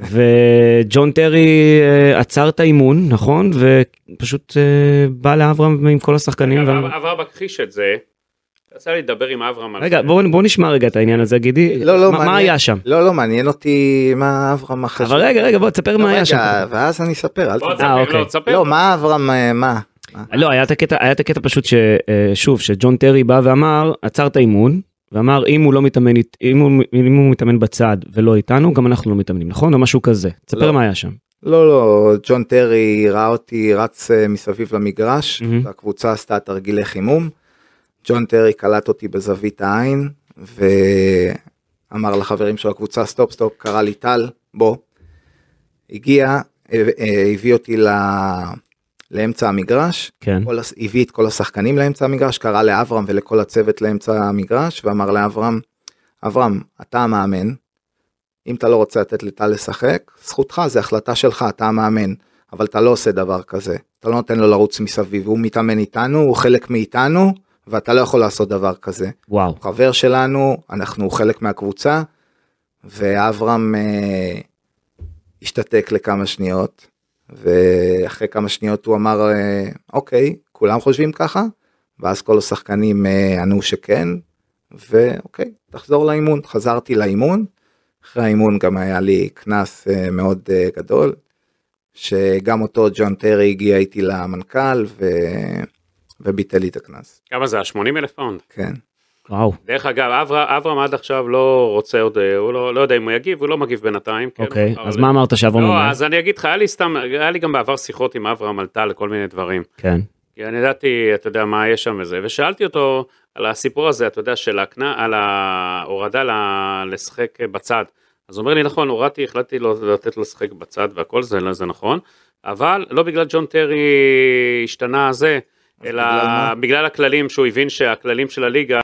וג'ון טרי אה, עצר את האימון, נכון? ופשוט אה, בא לאברהם עם כל השחקנים. אברהם מכחיש את זה. יצא לי לדבר עם אברהם על רגע, בוא נשמע רגע את העניין הזה, גידי. לא, לא, מה, מה מעניין- היה שם? לא, לא, מעניין אותי מה אברהם אחרי אבל רגע, רגע, בוא תספר לא, מה היה שם. ואז אני אספר, אל בוא תדאג. תספר, אוקיי. לא, תספר. לא, מה אברהם, אה, מה? מה? לא, היה את הקטע, היה את הקטע פשוט ששוב, שג'ון טרי בא ואמר, עצר את האימון, ואמר אם הוא לא מתאמן, אם הוא, אם הוא מתאמן בצד ולא איתנו, גם אנחנו לא מתאמנים, נכון? או משהו כזה. תספר לא. מה היה שם. לא, לא, ג'ון טרי ראה אותי רץ אה, מסביב למגרש, מחמם. והקבוצה עשתה תרגילי חימום. ג'ון טרי קלט אותי בזווית העין, ואמר לחברים של הקבוצה, stop, stop, קרא לי טל, בוא. הגיע, אה, אה, הביא אותי ל... לאמצע המגרש, כן. כל, הביא את כל השחקנים לאמצע המגרש, קרא לאברהם ולכל הצוות לאמצע המגרש, ואמר לאברהם, אברהם, אתה המאמן, אם אתה לא רוצה לתת לטל לשחק, זכותך, זו החלטה שלך, אתה המאמן, אבל אתה לא עושה דבר כזה, אתה לא נותן לו לרוץ מסביב, הוא מתאמן איתנו, הוא חלק מאיתנו, ואתה לא יכול לעשות דבר כזה. וואו. הוא חבר שלנו, אנחנו חלק מהקבוצה, ואברהם אה, השתתק לכמה שניות, ואחרי כמה שניות הוא אמר, אה, אוקיי, כולם חושבים ככה, ואז כל השחקנים אה, ענו שכן, ואוקיי, תחזור לאימון. חזרתי לאימון, אחרי האימון גם היה לי קנס אה, מאוד גדול, שגם אותו ג'ון טרי הגיע איתי למנכ"ל, ו... וביטל לי את הקנס. כמה זה? 80 אלף פאונד. כן. וואו. דרך אגב, אברה- אברהם עד עכשיו לא רוצה עוד, אה, הוא לא לא יודע אם הוא יגיב, הוא לא מגיב בינתיים. כן, אוקיי, אבל- אז מה אמרת שאברהם אומר? לא, אז אני אגיד לך, היה לי סתם, היה לי גם בעבר שיחות עם אברהם על טל, כל מיני דברים. כן. כי אני ידעתי, אתה יודע, מה יש שם וזה, ושאלתי אותו על הסיפור הזה, אתה יודע, של הקנה, על ההורדה ל- לשחק בצד. אז הוא אומר לי, נכון, הורדתי, החלטתי לו לתת לו לשחק בצד והכל, זה, זה נכון, אבל לא בגלל ג'ון טרי השתנה זה, אלא בגלל מה? בגלל הכללים, שהוא הבין שהכללים של הליגה,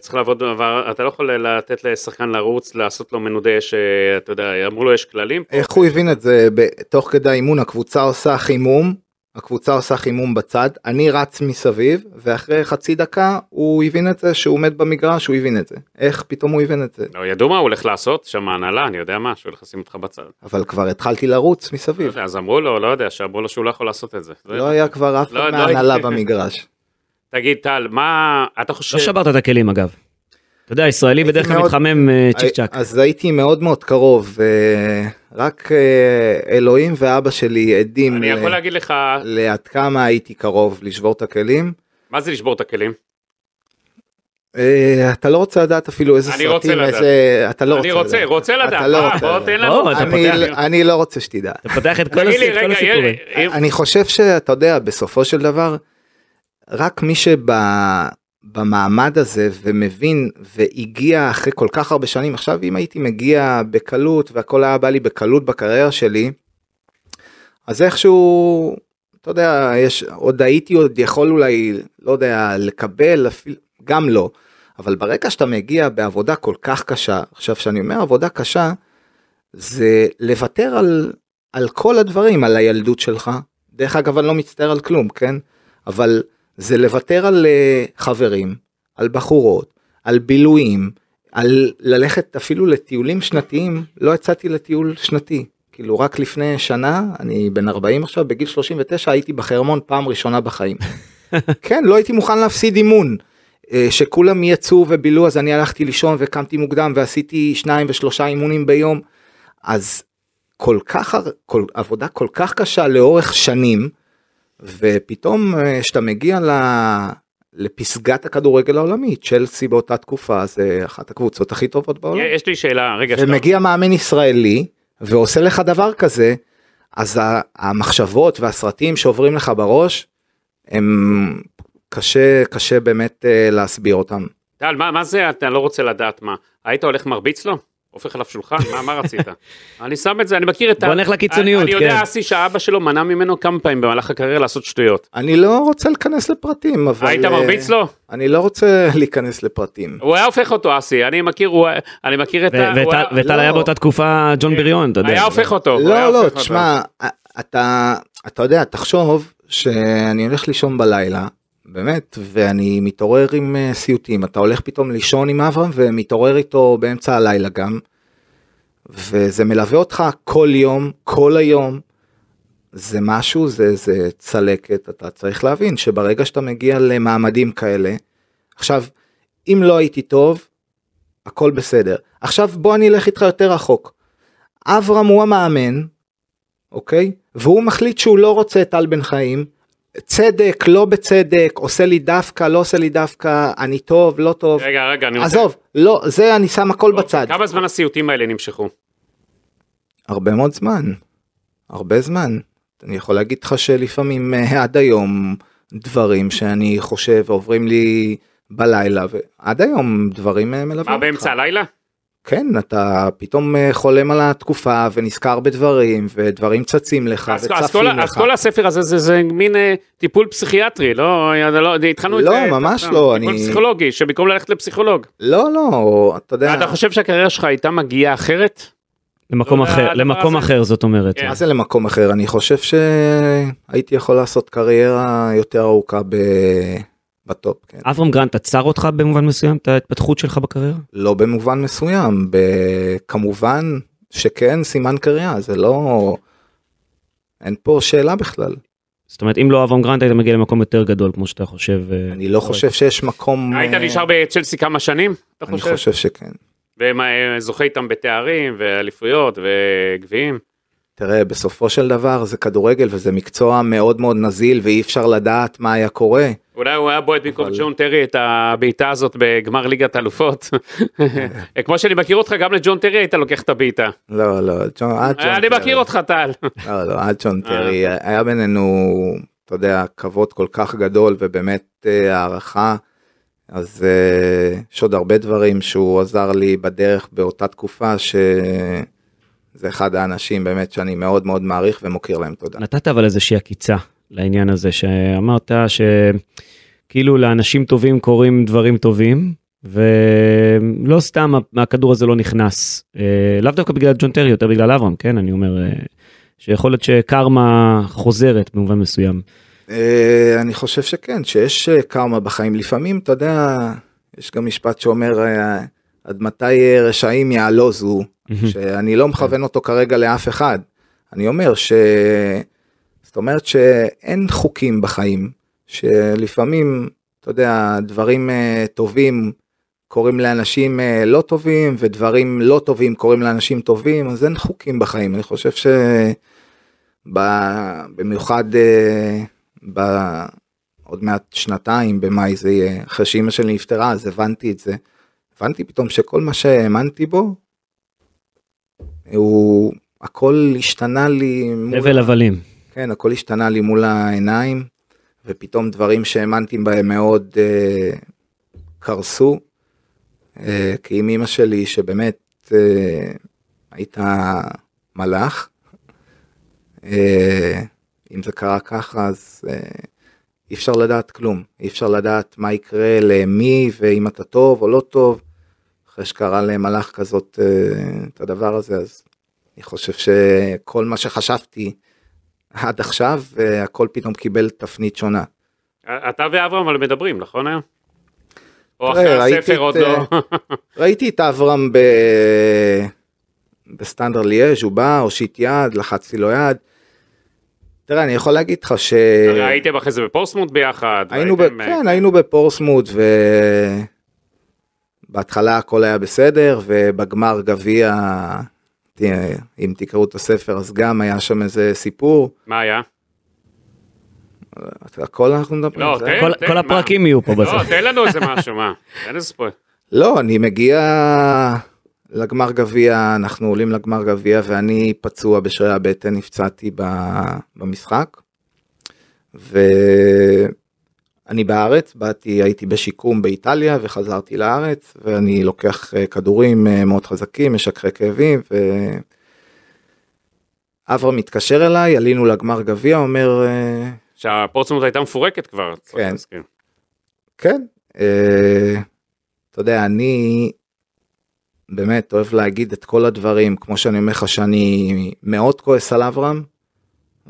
צריך לעבוד, אבל אתה לא יכול לתת לשחקן לרוץ, לעשות לו מנודה, אה, אתה יודע, אמרו לו יש כללים. איך הוא הבין את זה? תוך כדי האימון הקבוצה עושה חימום, הקבוצה עושה חימום בצד, אני רץ מסביב, ואחרי חצי דקה הוא הבין את זה שהוא עומד במגרש, הוא הבין את זה. איך פתאום הוא הבין את זה? לא ידעו מה הוא הולך לעשות, שם ההנהלה, אני יודע מה, שהוא הולך לשים אותך בצד. אבל כבר התחלתי לרוץ לא מסביב. אז אמרו לו, לא יודע, שאמרו לו שהוא לא יכול לעשות את זה. לא היה כבר אף לא, אחד לא מההנהלה הייתי. במגרש. תגיד, טל, מה אתה לא חושב? שברת את הכלים אגב. אתה יודע, ישראלי בדרך כלל מאוד- מתחמם אה, צ'יק צ'אק. אז הייתי מאוד מאוד קרוב, אה, רק אה, אלוהים ואבא שלי עדים אני יכול להגיד לך, לעד כמה הייתי קרוב לשבור את הכלים. מה זה לשבור את הכלים? אה, אתה לא רוצה לדעת אפילו איזה אני רוצה סרטים, לדעת. איזה... אתה לא אני רוצה רוצה, לדעת. רוצה לדעת, אתה לא רוצה בוא לדעת. תן לנו. אתה אני, אני לא רוצה שתדע. אתה פותח את כל הסיפורים. אני חושב שאתה יודע, בסופו של דבר, רק מי שבמעמד הזה ומבין והגיע אחרי כל כך הרבה שנים, עכשיו אם הייתי מגיע בקלות והכל היה בא לי בקלות בקריירה שלי, אז איכשהו, אתה יודע, יש, עוד הייתי עוד יכול אולי, לא יודע, לקבל, אפילו, גם לא. אבל ברגע שאתה מגיע בעבודה כל כך קשה, עכשיו שאני אומר עבודה קשה, זה לוותר על, על כל הדברים, על הילדות שלך. דרך אגב, אני לא מצטער על כלום, כן? אבל זה לוותר על אה, חברים, על בחורות, על בילויים, על ללכת אפילו לטיולים שנתיים, לא יצאתי לטיול שנתי. כאילו רק לפני שנה, אני בן 40 עכשיו, בגיל 39 הייתי בחרמון פעם ראשונה בחיים. כן, לא הייתי מוכן להפסיד אימון. אה, שכולם יצאו ובילו אז אני הלכתי לישון וקמתי מוקדם ועשיתי שניים ושלושה אימונים ביום. אז כל כך כל עבודה כל כך קשה לאורך שנים ופתאום אה, כשאתה מגיע ל, לפסגת הכדורגל העולמי צ'לסי באותה תקופה זה אחת הקבוצות הכי טובות בעולם. יש לי שאלה, רגע, שאתה- ומגיע מאמן ישראלי ועושה לך דבר כזה אז המחשבות והסרטים שעוברים לך בראש הם קשה קשה באמת אה, להסביר אותם. טל, מה מה זה אתה לא רוצה לדעת מה? היית הולך מרביץ לו? הופך עליו שולחן, מה, מה רצית? אני שם את זה, אני מכיר את בוא נלך לקיצוניות, אני, אני יודע, כן. אסי, שאבא שלו מנע ממנו כמה פעמים במהלך הקריירה לעשות שטויות. אני לא רוצה להיכנס לפרטים, אבל... היית אה, מרביץ לו? אני לא רוצה להיכנס לפרטים. הוא היה הופך אותו, אסי, אני מכיר, הוא, אני מכיר את ה... וטל לא. היה באותה תקופה ג'ון בריון, אתה יודע. היה הופך אותו. לא, לא, הופך אותו. תשמע, אתה, אתה יודע, תחשוב שאני הולך לישון בלילה, באמת, ואני מתעורר עם אה, סיוטים. אתה הולך פתאום לישון עם אברהם ומתעורר איתו באמצע הלילה גם, וזה מלווה אותך כל יום, כל היום. זה משהו, זה, זה צלקת, אתה צריך להבין שברגע שאתה מגיע למעמדים כאלה, עכשיו, אם לא הייתי טוב, הכל בסדר. עכשיו בוא אני אלך איתך יותר רחוק. אברהם הוא המאמן, אוקיי? והוא מחליט שהוא לא רוצה את טל בן חיים. צדק, לא בצדק, עושה לי דווקא, לא עושה לי דווקא, אני טוב, לא טוב. רגע, רגע, אני רוצה... עזוב, לא, זה אני שם הכל בצד. כמה זמן הסיוטים האלה נמשכו? הרבה מאוד זמן. הרבה זמן. אני יכול להגיד לך שלפעמים אה, עד היום דברים שאני חושב עוברים לי בלילה, ועד היום דברים אה, מלווים אותך. מה, באמצע הלילה? כן, אתה פתאום אה, חולם על התקופה ונזכר בדברים, ודברים צצים לך אז, אז, וצפים כל, לך. אז כל הספר הזה זה, זה מין אה, טיפול פסיכיאטרי, לא? לא התחלנו את לא, זה... ממש אה, לא, טיפול אני- פסיכולוגי, שבמקום ללכת לפסיכולוג. לא, לא, אתה יודע, אתה חושב שהקריירה שלך הייתה מגיעה אחרת? למקום לא, אחר, למקום אחר זאת אומרת. כן. מה זה למקום אחר? אני חושב שהייתי יכול לעשות קריירה יותר ארוכה ב... בטופ, כן. אברהם גרנט עצר אותך במובן מסוים את ההתפתחות שלך בקריירה? לא במובן מסוים, ב... כמובן שכן, סימן קריאה, זה לא... אין פה שאלה בכלל. זאת אומרת אם לא אברהם גרנט היית מגיע למקום יותר גדול כמו שאתה חושב. אה, אני לא חושב שיש מקום... היית אה, נשאר בצ'לסי כמה שנים? אני חושב? חושב שכן. וזוכה איתם בתארים ואליפויות וגביעים? תראה, בסופו של דבר זה כדורגל וזה מקצוע מאוד מאוד נזיל ואי אפשר לדעת מה היה קורה. אולי הוא היה בועט במקום אבל- ג'ון טרי את הבעיטה הזאת בגמר ליגת אלופות. כמו שאני מכיר אותך, גם לג'ון טרי היית לוקח את הבעיטה. לא, לא, ג'ון, עד ג'ון אני טרי. מכיר אותך טל. לא, לא, עד ג'ון אה. טרי, היה בינינו, אתה יודע, כבוד כל כך גדול ובאמת אה, הערכה. אז אה, יש עוד הרבה דברים שהוא עזר לי בדרך באותה תקופה, שזה אחד האנשים באמת שאני מאוד מאוד מעריך ומוקיר להם תודה. נתת אבל איזושהי עקיצה לעניין הזה שאמרת שכאילו לאנשים טובים קורים דברים טובים ולא סתם הכדור הזה לא נכנס אה, לאו דווקא בגלל ג'ון טרי יותר בגלל אברהם כן אני אומר אה, שיכול להיות שקרמה חוזרת במובן מסוים. אה, אני חושב שכן, שיש קרמה בחיים. לפעמים, אתה יודע, יש גם משפט שאומר, עד מתי אה, רשעים יעלוזו, שאני לא מכוון אותו כרגע לאף אחד. אני אומר ש... זאת אומרת שאין חוקים בחיים, שלפעמים, אתה יודע, דברים אה, טובים קורים לאנשים אה, לא טובים, ודברים לא טובים קורים לאנשים טובים, אז אין חוקים בחיים. אני חושב ש... במיוחד ב... עוד מעט שנתיים במאי זה יהיה, אחרי שאימא שלי נפטרה אז הבנתי את זה. הבנתי פתאום שכל מה שהאמנתי בו, הוא, הכל השתנה לי, מול, הבל הבלים. כן, הכל השתנה לי מול העיניים, ופתאום דברים שהאמנתי בהם מאוד אה, קרסו. אה, כי עם אימא שלי שבאמת אה, הייתה מלאך, אה, אם זה קרה ככה אז אה, אי אפשר לדעת כלום, אי אפשר לדעת מה יקרה למי ואם אתה טוב או לא טוב. אחרי שקרה למלאך כזאת אה, את הדבר הזה אז אני חושב שכל מה שחשבתי עד עכשיו אה, הכל פתאום קיבל תפנית שונה. אתה ואברהם אבל מדברים, נכון היום? או תראה, אחרי הספר את, עוד אה, לא. ראיתי את אברהם ב... בסטנדר ליאז' הוא בא, הושיט יד, לחצתי לו יד. תראה, אני יכול להגיד לך ש... הרי הייתם אחרי זה בפורסמוט ביחד. היינו, ב... אה, כן, היינו בפורסמוט ובהתחלה הכל היה בסדר ובגמר גביע, אם תקראו את הספר אז גם היה שם איזה סיפור, מה היה? הכל אנחנו מדברים. לא, זה- תן, כל- תן, כל מה? הפרקים יהיו פה לא, בסוף. תן לנו איזה משהו, מה? תן איזה ספוילר. לא, אני מגיע לגמר גביע, אנחנו עולים לגמר גביע ואני פצוע בשרירי הבטן, נפצעתי במשחק. אני בארץ, באתי, הייתי בשיקום באיטליה וחזרתי לארץ, ואני לוקח אה, כדורים אה, מאוד חזקים, משככי כאבים, ו... אברהם מתקשר אליי, עלינו לגמר גביע, אומר, אה, שהפורצמוט הייתה מפורקת כבר. כן. כן, אתה יודע, אני באמת אוהב להגיד את כל הדברים, כמו שאני אומר לך שאני מאוד כועס על אברהם,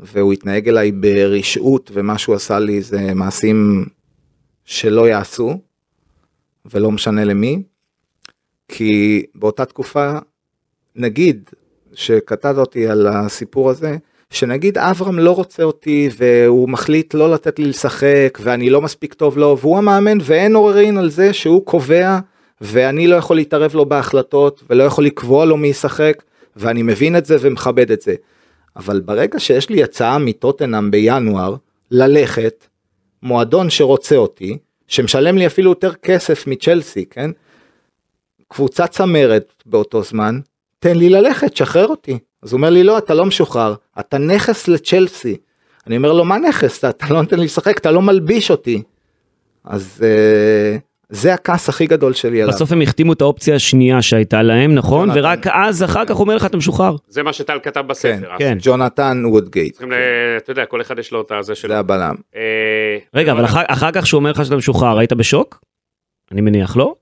והוא התנהג אליי ברשעות, ומה שהוא עשה לי זה מעשים שלא יעשו, ולא משנה למי, כי באותה תקופה, נגיד שכתב אותי על הסיפור הזה, שנגיד אברהם לא רוצה אותי והוא מחליט לא לתת לי לשחק ואני לא מספיק טוב לו והוא המאמן ואין עוררין על זה שהוא קובע ואני לא יכול להתערב לו בהחלטות ולא יכול לקבוע לו מי ישחק ואני מבין את זה ומכבד את זה. אבל ברגע שיש לי הצעה מטוטנאם בינואר ללכת, מועדון שרוצה אותי, שמשלם לי אפילו יותר כסף מצ'לסי, כן? קבוצה צמרת באותו זמן, תן לי ללכת, שחרר אותי. אז הוא אומר לי, לא, אתה לא משוחרר, אתה נכס לצ'לסי. אני אומר לו, מה נכס? אתה לא נותן לי לשחק, אתה לא מלביש אותי. אז אה, זה הכעס הכי גדול שלי עליו. בסוף הם החתימו את האופציה השנייה שהייתה להם, נכון? יונתן. ורק אז אחר כך הוא אומר לך אתה משוחרר. זה מה שטל כתב בספר. אז כן. ג'ונתן וודגייט, צריכים, ל- אתה יודע, כל אחד יש לו את הזה שלו. זה הבלם. אה, רגע, אבל אחר, אחר כך שהוא אומר לך שאתה משוחרר, היית בשוק? אני מניח, לא?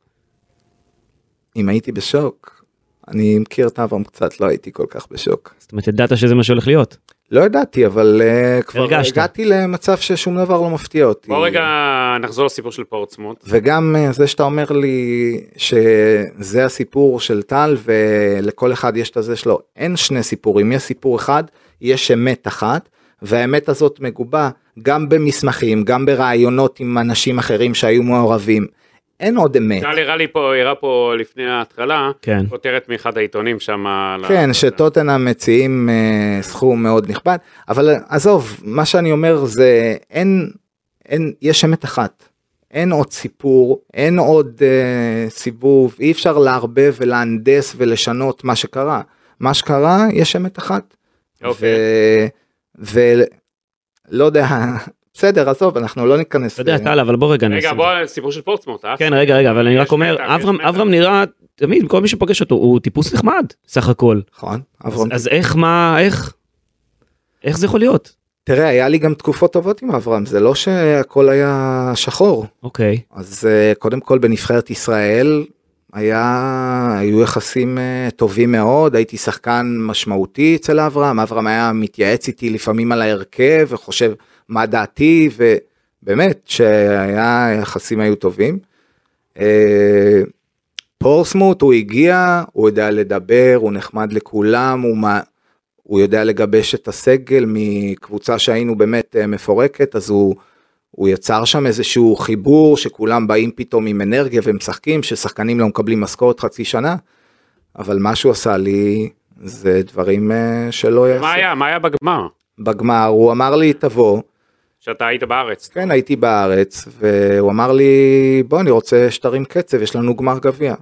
אם הייתי בשוק, אני מכיר את אברהם קצת, לא הייתי כל כך בשוק. זאת אומרת, ידעת שזה מה שהולך להיות. לא ידעתי, אבל uh, כבר הרגשת. הגעתי למצב ששום דבר לא מפתיע אותי. בוא רגע נחזור לסיפור של פורצמוט. וגם אה, זה שאתה אומר לי שזה הסיפור של טל ולכל אחד יש את הזה שלו, אין שני סיפורים, יש סיפור אחד, יש אמת אחת, והאמת הזאת מגובה גם במסמכים, גם ברעיונות עם אנשים אחרים שהיו מעורבים. אין עוד אמת. טל הראה לי פה, הראה פה לפני ההתחלה, כן. כותרת מאחד העיתונים שם. כן, שטוטנאם מציעים אה, סכום מאוד נכבד, אבל עזוב, מה שאני אומר זה אין, אין, יש אמת אחת. אין עוד סיפור, אין עוד אה, סיבוב, אי אפשר לערבב ולהנדס ולשנות מה שקרה. מה שקרה, יש אמת אחת. אוקיי. ולא יודע, בסדר, עזוב, אנחנו לא ניכנס. אתה יודע, טל, אבל בוא רגע רגע, נשים. בוא, סיפור של פורצמוט, אה? כן, רגע, רגע, אבל אני רק אומר, אברהם. אברהם נראה, תמיד, כל מי שפוגש אותו, הוא טיפוס נחמד, סך הכל. נכון. אז איך, מה, איך? איך זה יכול להיות? תראה, היה לי גם תקופות טובות עם אברהם, זה לא שהכל היה שחור. אוקיי. אז אה, קודם כל בנבחרת ישראל היה, היו יחסים אה, טובים מאוד, הייתי שחקן משמעותי אצל אברהם, אברהם היה מתייעץ איתי לפעמים על ההרכב וחושב מה דעתי, ובאמת שהיה, יחסים היו טובים. אה, פורסמוט הוא הגיע, הוא יודע לדבר, הוא נחמד לכולם, הוא, מה, הוא יודע לגבש את הסגל מקבוצה שהיינו באמת אה, מפורקת, אז הוא, הוא יצר שם איזשהו חיבור שכולם באים פתאום עם אנרגיה ומשחקים, ששחקנים לא מקבלים משכורת חצי שנה, אבל מה שהוא עשה לי זה דברים אה, שלא יעשו. מה היה? מה היה בגמר? בגמר הוא אמר לי תבוא, שאתה היית בארץ. כן הייתי בארץ, והוא אמר לי בוא אני רוצה שתרים קצב, יש לנו גמר גביע.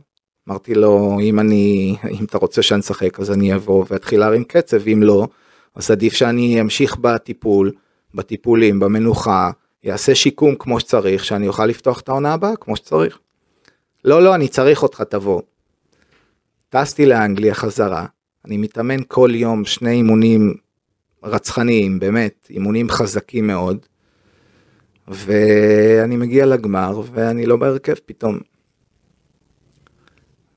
אמרתי לו אם אני, אם אתה רוצה שאני אשחק אז אני אבוא ואתחיל להרים קצב, אם לא, אז עדיף שאני אמשיך בטיפול, בטיפולים, במנוחה, יעשה שיקום כמו שצריך, שאני אוכל לפתוח את העונה הבאה כמו שצריך. לא, לא, אני צריך אותך, תבוא. טסתי לאנגליה חזרה, אני מתאמן כל יום שני אימונים רצחניים, באמת, אימונים חזקים מאוד, ואני מגיע לגמר ואני לא בהרכב פתאום.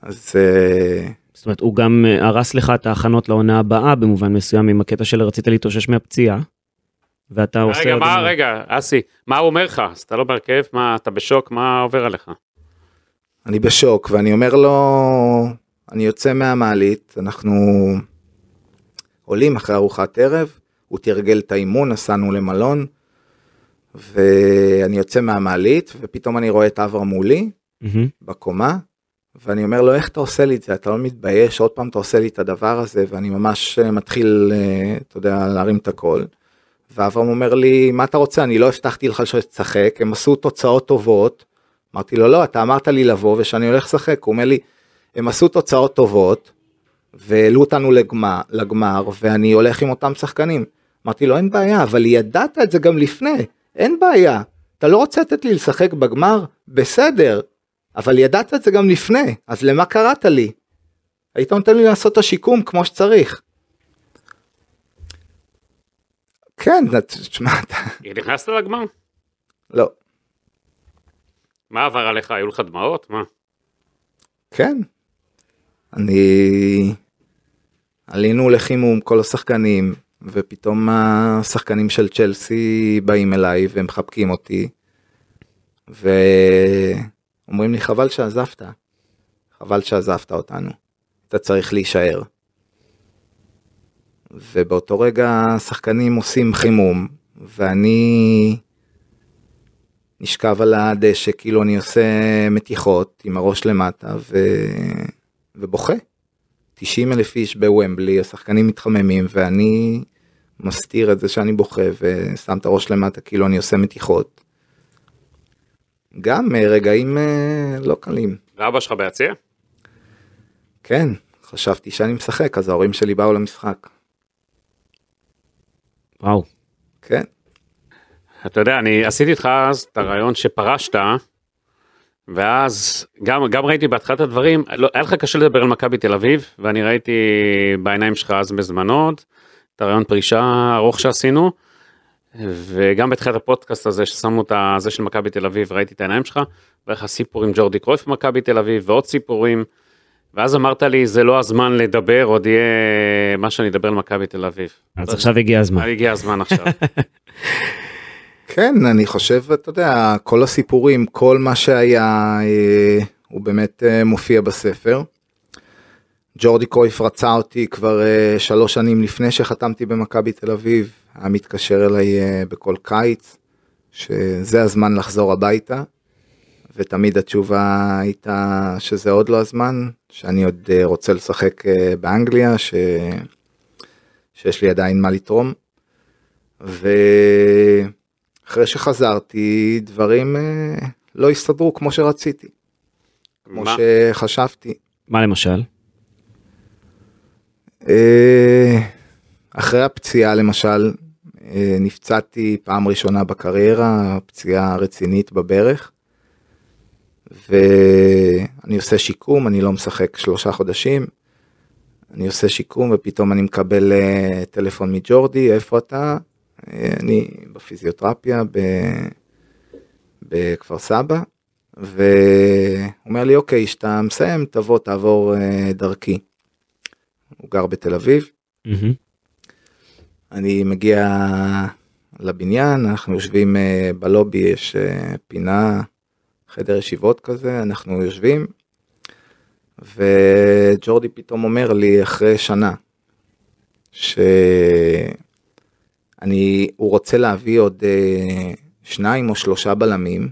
אז אה, זאת אומרת, הוא גם אה, הרס לך את ההכנות לעונה הבאה במובן מסוים עם הקטע של רצית להתאושש מהפציעה. ואתה עושה... רגע, מה, רגע, אסי, מה הוא אומר לך? אז אתה לא בהרכב? מה, אתה בשוק? מה עובר עליך? אני בשוק ואני אומר לו, אני יוצא מהמעלית, אנחנו עולים אחרי ארוחת ערב, הוא תרגל את האימון, נסענו למלון, ואני יוצא מהמעלית ופתאום אני רואה את אברהם מולי מהמם. בקומה, ואני אומר לו איך אתה עושה לי את זה, אתה לא מתבייש, עוד פעם אתה עושה לי את הדבר הזה, ואני ממש אה, מתחיל, אה, אתה יודע, להרים את הכל. ואברהם אומר לי, מה אתה רוצה, אני לא הבטחתי לך שתשחק, הם עשו תוצאות טובות. אמרתי לו, לא, אתה אמרת לי לבוא ושאני הולך לשחק. הוא אומר לי, הם עשו תוצאות טובות, והעלו אותנו לגמר, לגמר, ואני הולך עם אותם שחקנים. אמרתי לו, אין בעיה, אבל ידעת את זה גם לפני, אין בעיה. אתה לא רוצה לתת לי לשחק בגמר? בסדר, אבל ידעת את זה גם לפני, אז למה קראת לי? היית נותן לי לעשות את השיקום כמו שצריך. כן, תשמע, אתה... נכנסת לגמר? לא. מה עבר עליך? היו לך דמעות? מה? כן. אני... עלינו לחימום כל השחקנים, ופתאום השחקנים של צ'לסי באים אליי ומחבקים אותי, ואומרים לי חבל שעזבת, חבל שעזבת אותנו, אתה צריך להישאר. ובאותו רגע השחקנים עושים חימום, ואני נשכב על הדשא כאילו אני עושה מתיחות עם הראש למטה ו... ובוכה. 90 אלף איש בוומבלי, השחקנים מתחממים ואני מסתיר את זה שאני בוכה ושם את הראש למטה כאילו אני עושה מתיחות. גם אה, רגעים אה, לא קלים. ואבא שלך ביציע? כן, חשבתי שאני משחק אז ההורים שלי באו למשחק. וואו. כן. אתה יודע, אני עשיתי איתך אז את הרעיון שפרשת, ואז גם, גם ראיתי בהתחלת הדברים, לא, היה לך קשה לדבר על מכבי תל אביב, ואני ראיתי בעיניים שלך אז בזמנו, את הרעיון פרישה ארוך שעשינו, וגם בתחילת הפודקאסט הזה ששמו את הזה של מכבי תל אביב, ראיתי את העיניים שלך, והיה לך סיפור עם ג'ורדי קרויף במכבי תל אביב, ועוד סיפורים, ואז אמרת לי, זה לא הזמן לדבר, עוד יהיה מה שאני אדבר על מכבי תל אביב. אז עכשיו הגיע הזמן. הגיע הזמן עכשיו. כן, אני חושב, אתה יודע, כל הסיפורים, כל מה שהיה, אה, הוא באמת אה, מופיע בספר. ג'ורדי קרויף רצה אותי כבר אה, שלוש שנים לפני שחתמתי במכבי תל אביב, היה מתקשר אליי בכל קיץ, שזה הזמן לחזור הביתה, ותמיד התשובה הייתה שזה עוד לא הזמן, שאני עוד רוצה לשחק באנגליה, ש... שיש לי עדיין מה לתרום. ו... אחרי שחזרתי, דברים אה, לא הסתדרו כמו שרציתי, כמו מה? שחשבתי. מה למשל? אה, אחרי הפציעה למשל, אה, נפצעתי פעם ראשונה בקריירה, פציעה רצינית בברך, ואני עושה שיקום, אני לא משחק שלושה חודשים, אני עושה שיקום ופתאום אני מקבל טלפון מג'ורדי, איפה אתה? אני בפיזיותרפיה ב... בכפר סבא, והוא אומר לי, אוקיי, כשאתה מסיים, תבוא, תעבור אה, דרכי. הוא גר בתל אביב, מהמם. אני מגיע לבניין, אנחנו יושבים אה, בלובי, יש אה, פינה, חדר ישיבות כזה, אנחנו יושבים, וג'ורדי פתאום אומר לי אחרי שנה, שאני, הוא רוצה להביא עוד אה, שניים או שלושה בלמים,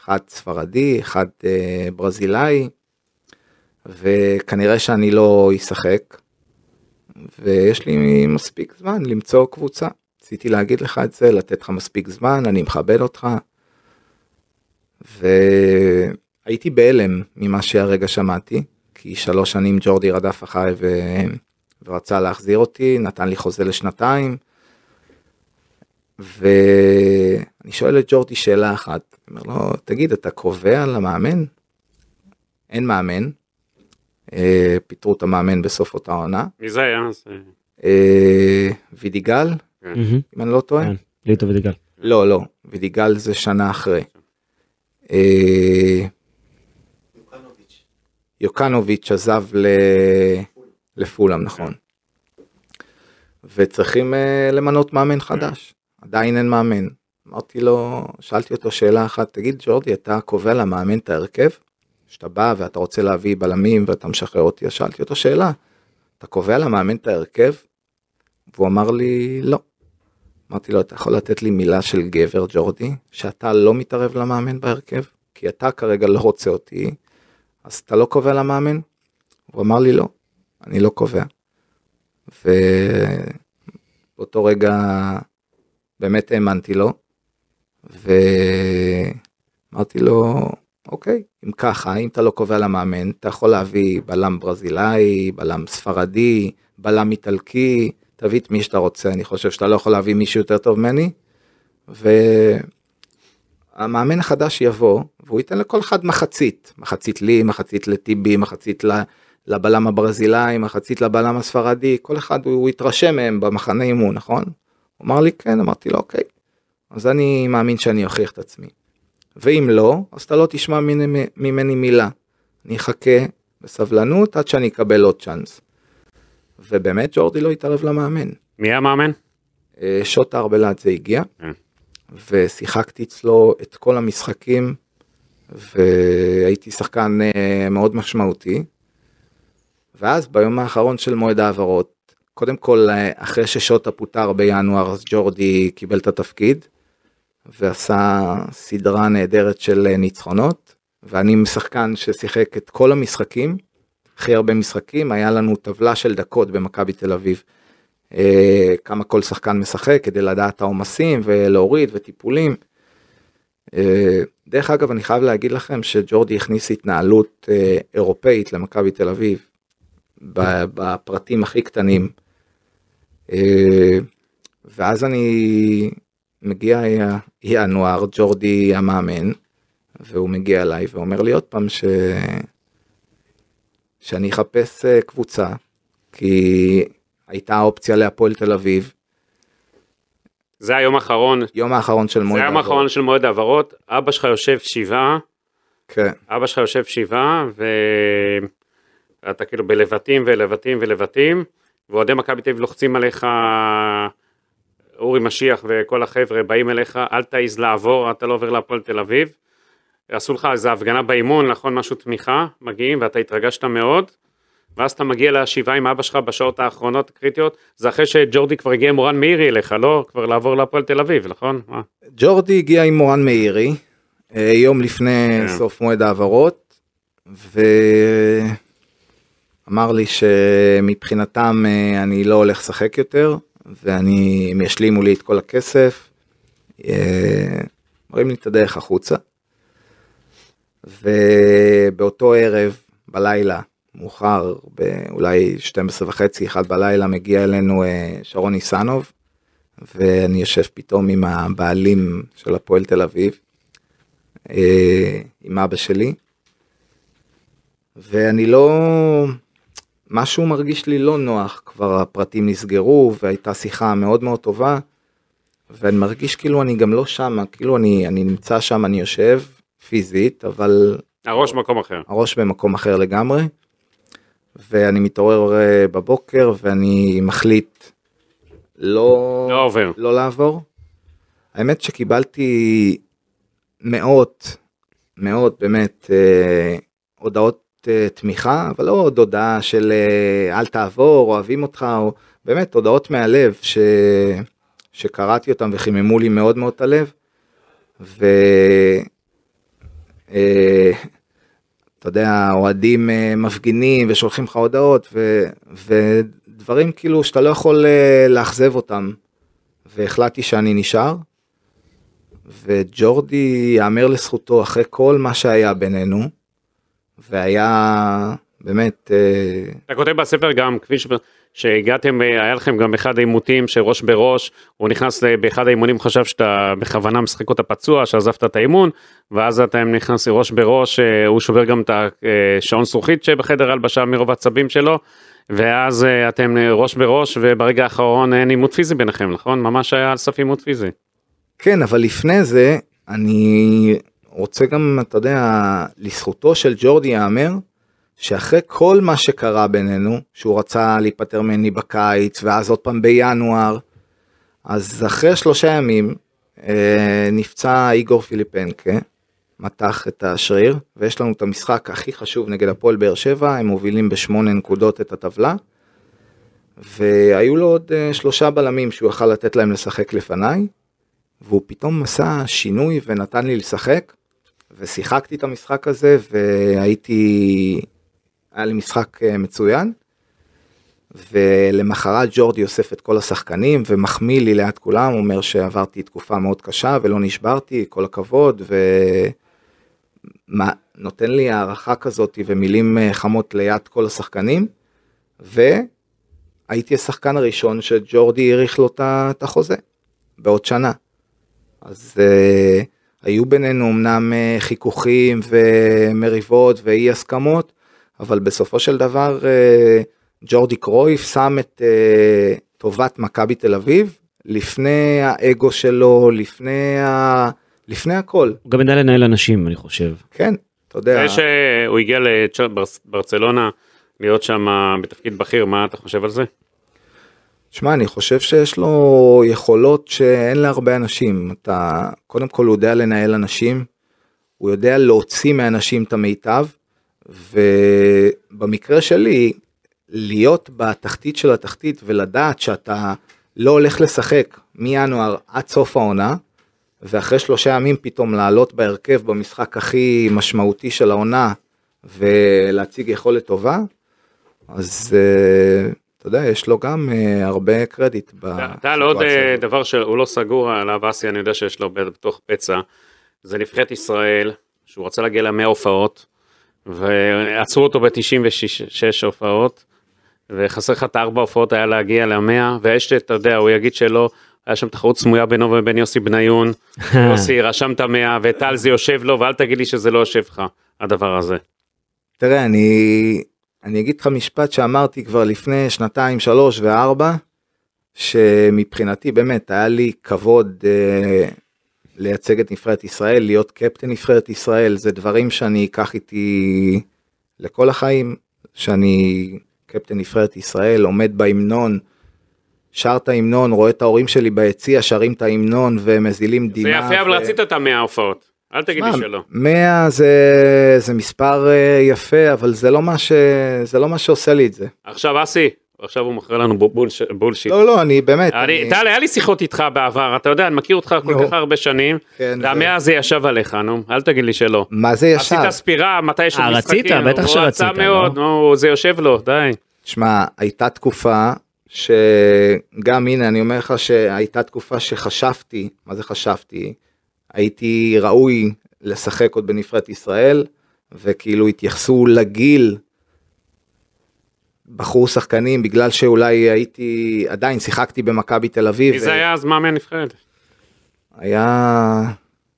אחד ספרדי, אחד אה, ברזילאי, וכנראה שאני לא אשחק, ויש לי מספיק זמן למצוא קבוצה. רציתי להגיד לך את זה, לתת לך מספיק זמן, אני מכבד אותך. והייתי בהלם ממה שהרגע שמעתי, כי שלוש שנים ג'ורדי רדף אחריי ו... ורצה להחזיר אותי, נתן לי חוזה לשנתיים. ואני שואל את ג'ורדי שאלה אחת, אני אומר לו, תגיד, אתה קובע למאמן? אין מאמן. אה, פיטרו את המאמן בסוף אותה עונה. מי זה היה? אה, וידיגל, מהמם. אם אני לא טועה. כן, ליטו ודיגל. לא, לא, וידיגל זה שנה אחרי. אה, יוקנוביץ' עזב ל- לפולאם, נכון. וצריכים אה, למנות מאמן חדש, עדיין אין מאמן. אמרתי לו, שאלתי אותו שאלה אחת, תגיד ג'ורדי, אתה קובע למאמן את ההרכב? כשאתה בא ואתה רוצה להביא בלמים ואתה משחרר אותי, אז שאלתי אותו שאלה, אתה קובע למאמן את ההרכב? והוא אמר לי, לא. אמרתי לו, אתה יכול לתת לי מילה של גבר, ג'ורדי, שאתה לא מתערב למאמן בהרכב? כי אתה כרגע לא רוצה אותי, אז אתה לא קובע למאמן? הוא אמר לי, לא, אני לא קובע. ובאותו רגע באמת האמנתי לו, ואמרתי לו, אוקיי, אם ככה, אם אתה לא קובע למאמן, אתה יכול להביא בלם ברזילאי, בלם ספרדי, בלם איטלקי, תביא את מי שאתה רוצה, אני חושב שאתה לא יכול להביא מישהו יותר טוב ממני. המאמן החדש יבוא והוא ייתן לכל אחד מחצית, מחצית לי, מחצית לטיבי, מחצית לבלם הברזילאי, מחצית לבלם הספרדי, כל אחד הוא, הוא יתרשם מהם במחנה אימון, נכון? הוא אמר לי כן, אמרתי לו אוקיי. אז אני מאמין שאני אוכיח את עצמי. ואם לא, אז אתה לא תשמע ממני, ממני מילה. אני אחכה בסבלנות עד שאני אקבל עוד צ'אנס. ובאמת ג'ורדי לא התערב למאמן. מי המאמן? אה, שוטה ארבלת זה הגיע, כן. ושיחקתי אצלו את כל המשחקים, והייתי שחקן אה, מאוד משמעותי. ואז ביום האחרון של מועד העברות, קודם כל אה, אחרי ששוטה פוטר בינואר, אז ג'ורדי קיבל את התפקיד, ועשה סדרה נהדרת של אה, ניצחונות, ואני שחקן ששיחק את כל המשחקים, הכי הרבה משחקים, היה לנו טבלה של דקות במכבי תל אביב. אה, כמה כל שחקן משחק כדי לדעת העומסים ולהוריד וטיפולים. אה, דרך אגב אני חייב להגיד לכם שג'ורדי הכניס התנהלות אה, אירופאית למכבי תל אביב בפרטים הכי קטנים. אה, ואז אני מגיע ינואר ג'ורדי המאמן והוא מגיע אליי ואומר לי עוד פעם ש... שאני אחפש אה, קבוצה כי הייתה אופציה להפועל תל אביב. זה היום האחרון, יום האחרון של זה מועד היום האחרון של מועד העברות, אבא שלך יושב שבעה, כן. אבא שלך יושב שבעה, ואתה כאילו בלבטים ולבטים ולבטים, ואוהדי מכבי תל אביב לוחצים עליך, אורי משיח וכל החבר'ה באים אליך, אל תעז לעבור, אתה לא עובר להפועל תל אביב. עשו לך איזה הפגנה באימון, נכון, משהו תמיכה, מגיעים ואתה התרגשת מאוד, ואז אתה מגיע לשבעה עם אבא שלך בשעות האחרונות הקריטיות, זה אחרי שג'ורדי כבר הגיע עם מורן מאירי אליך, לא? כבר לעבור להפועל תל אביב, נכון? מה? ג'ורדי הגיע עם מורן מאירי אה, יום לפני כן. סוף מועד העברות ואמר לי שמבחינתם אה, אני לא הולך לשחק יותר ואני הם ישלימו לי את כל הכסף. אה, מראים לי את הדרך החוצה. ובאותו ערב בלילה מאוחר באולי 12 וחצי אחד בלילה מגיע אלינו אה, שרון ניסנוב ואני יושב פתאום עם הבעלים של הפועל תל אביב, עם אבא שלי, ואני לא, משהו מרגיש לי לא נוח, כבר הפרטים נסגרו והייתה שיחה מאוד מאוד טובה, ואני מרגיש כאילו אני גם לא שם, כאילו אני, אני נמצא שם, אני יושב פיזית, אבל הראש מקום אחר. הראש במקום אחר לגמרי, ואני מתעורר בבוקר ואני מחליט לא, לא עובר. לא לעבור. האמת שקיבלתי מאות, מאות באמת אה, הודעות תמיכה, אבל לא עוד הודעה של אה, אל תעבור, אוהבים אותך, או באמת הודעות מהלב ש... שקראתי אותם וחיממו לי מאוד מאוד את הלב. ו... אה, יודע, אוהדים אה, מפגינים ושולחים לך הודעות ו, ודברים כאילו שאתה לא יכול אה, לאכזב אותם. והחלטתי שאני נשאר. וג'ורדי, יאמר לזכותו, אחרי כל מה שהיה בינינו, והיה באמת, אה, אתה כותב בספר גם, כפי ש- שהגעתם, אה, היה לכם גם אחד העימותים שראש בראש, הוא נכנס באחד האימונים, חשב שאתה בכוונה משחק אותה פצוע, שעזבת את האימון, ואז אתה נכנס לראש בראש, אה, הוא שובר גם את השעון זכוכית שבחדר הלבשה מרוב העצבים שלו, ואז אתם ראש בראש, וברגע האחרון אין עימות פיזי ביניכם, נכון? ממש היה על סף עימות פיזי. כן, אבל לפני זה, אני רוצה גם, אתה יודע, לזכותו של ג'ורדי ייאמר, שאחרי כל מה שקרה בינינו, שהוא רצה להיפטר ממני בקיץ, ואז עוד פעם בינואר, אז אחרי שלושה ימים, אה, נפצע איגור פיליפנקה, מתח את השריר, ויש לנו את המשחק הכי חשוב נגד הפועל באר שבע, הם מובילים בשמונה נקודות את הטבלה, והיו לו עוד אה, שלושה בלמים שהוא יכל לתת להם לשחק לפניי, והוא פתאום עשה שינוי ונתן לי לשחק, ושיחקתי את המשחק הזה, והייתי, היה לי משחק אה, מצוין. ולמחרת ג'ורדי אוסף את כל השחקנים ומחמיא לי ליד כולם, אומר שעברתי תקופה מאוד קשה ולא נשברתי, כל הכבוד, ונותן לי הערכה כזאת ומילים אה, חמות ליד כל השחקנים, והייתי השחקן הראשון שג'ורדי האריך לו את החוזה, בעוד שנה. אז uh, היו בינינו אמנם אה, חיכוכים ומריבות ואי הסכמות, אבל בסופו של דבר אה, ג'ורדי קרויף שם את אה, טובת מכבי תל אביב לפני האגו שלו, לפני, ה... לפני הכל. הוא גם ידע לנהל אנשים, אני חושב. כן, אתה יודע. זה שהוא הגיע לברצלונה להיות שם בתפקיד בכיר, מה אתה חושב על זה? שמע, אני חושב שיש לו יכולות שאין להרבה אנשים. אתה, קודם כל הוא יודע לנהל אנשים, הוא יודע להוציא מאנשים את המיטב, ובמקרה שלי, להיות בתחתית של התחתית ולדעת שאתה לא הולך לשחק מינואר עד סוף העונה, ואחרי שלושה ימים פתאום לעלות בהרכב במשחק הכי משמעותי של העונה ולהציג יכולת טובה, אז uh, אתה יודע, יש לו גם uh, הרבה קרדיט. אתה על עוד uh, דבר שהוא לא סגור עליו, אסי, אני יודע שיש לו בתוך פצע, זה נבחרת ישראל, שהוא רצה להגיע למאה הופעות, ועצרו אותו ב-96 הופעות, וחסר לך את הארבע הופעות היה להגיע למאה, ויש, אתה יודע, הוא יגיד שלא, היה שם תחרות סמויה בינו ובין יוסי בניון, יוסי רשם את המאה, וטל זה יושב לו, ואל תגיד לי שזה לא יושב לך, הדבר הזה. תראה, אני, אני אגיד לך משפט שאמרתי כבר לפני שנתיים, שלוש וארבע, שמבחינתי באמת היה לי כבוד אה, לייצג את נבחרת ישראל, להיות קפטן נבחרת ישראל, זה דברים שאני אקח איתי לכל החיים, שאני קפטן נבחרת ישראל, עומד בהמנון, שר את ההמנון, רואה את ההורים שלי ביציע, שרים את ההמנון ומזילים דמעה. זה יפה, אבל רצית את המאה הופעות. אל תגיד לי שלא. 100 זה, זה מספר אה, יפה, אבל זה לא, מה ש, זה לא מה שעושה לי את זה. עכשיו אסי, עכשיו הוא מוכר לנו בולש, בולשיט. לא, לא, אני באמת. אני, אני... טל, היה לי שיחות איתך בעבר, אתה יודע, אני מכיר אותך כל כך הרבה שנים, כן, והמאה הזה ישב עליך, נו, אל תגיד לי שלא. מה זה ישב? עשית ספירה, מתי יש לו אה, משחקים. רצית, בטח הוא שרצית, רצה מאוד, לא? נו, זה יושב לו, די. שמע, הייתה תקופה שגם הנה אני אומר לך שהייתה תקופה שחשבתי, מה זה חשבתי? הייתי ראוי לשחק עוד בנבחרת ישראל, וכאילו התייחסו לגיל בחור שחקנים בגלל שאולי הייתי, עדיין שיחקתי במכבי תל אביב. מי זה היה אז מאמן נבחרת? היה,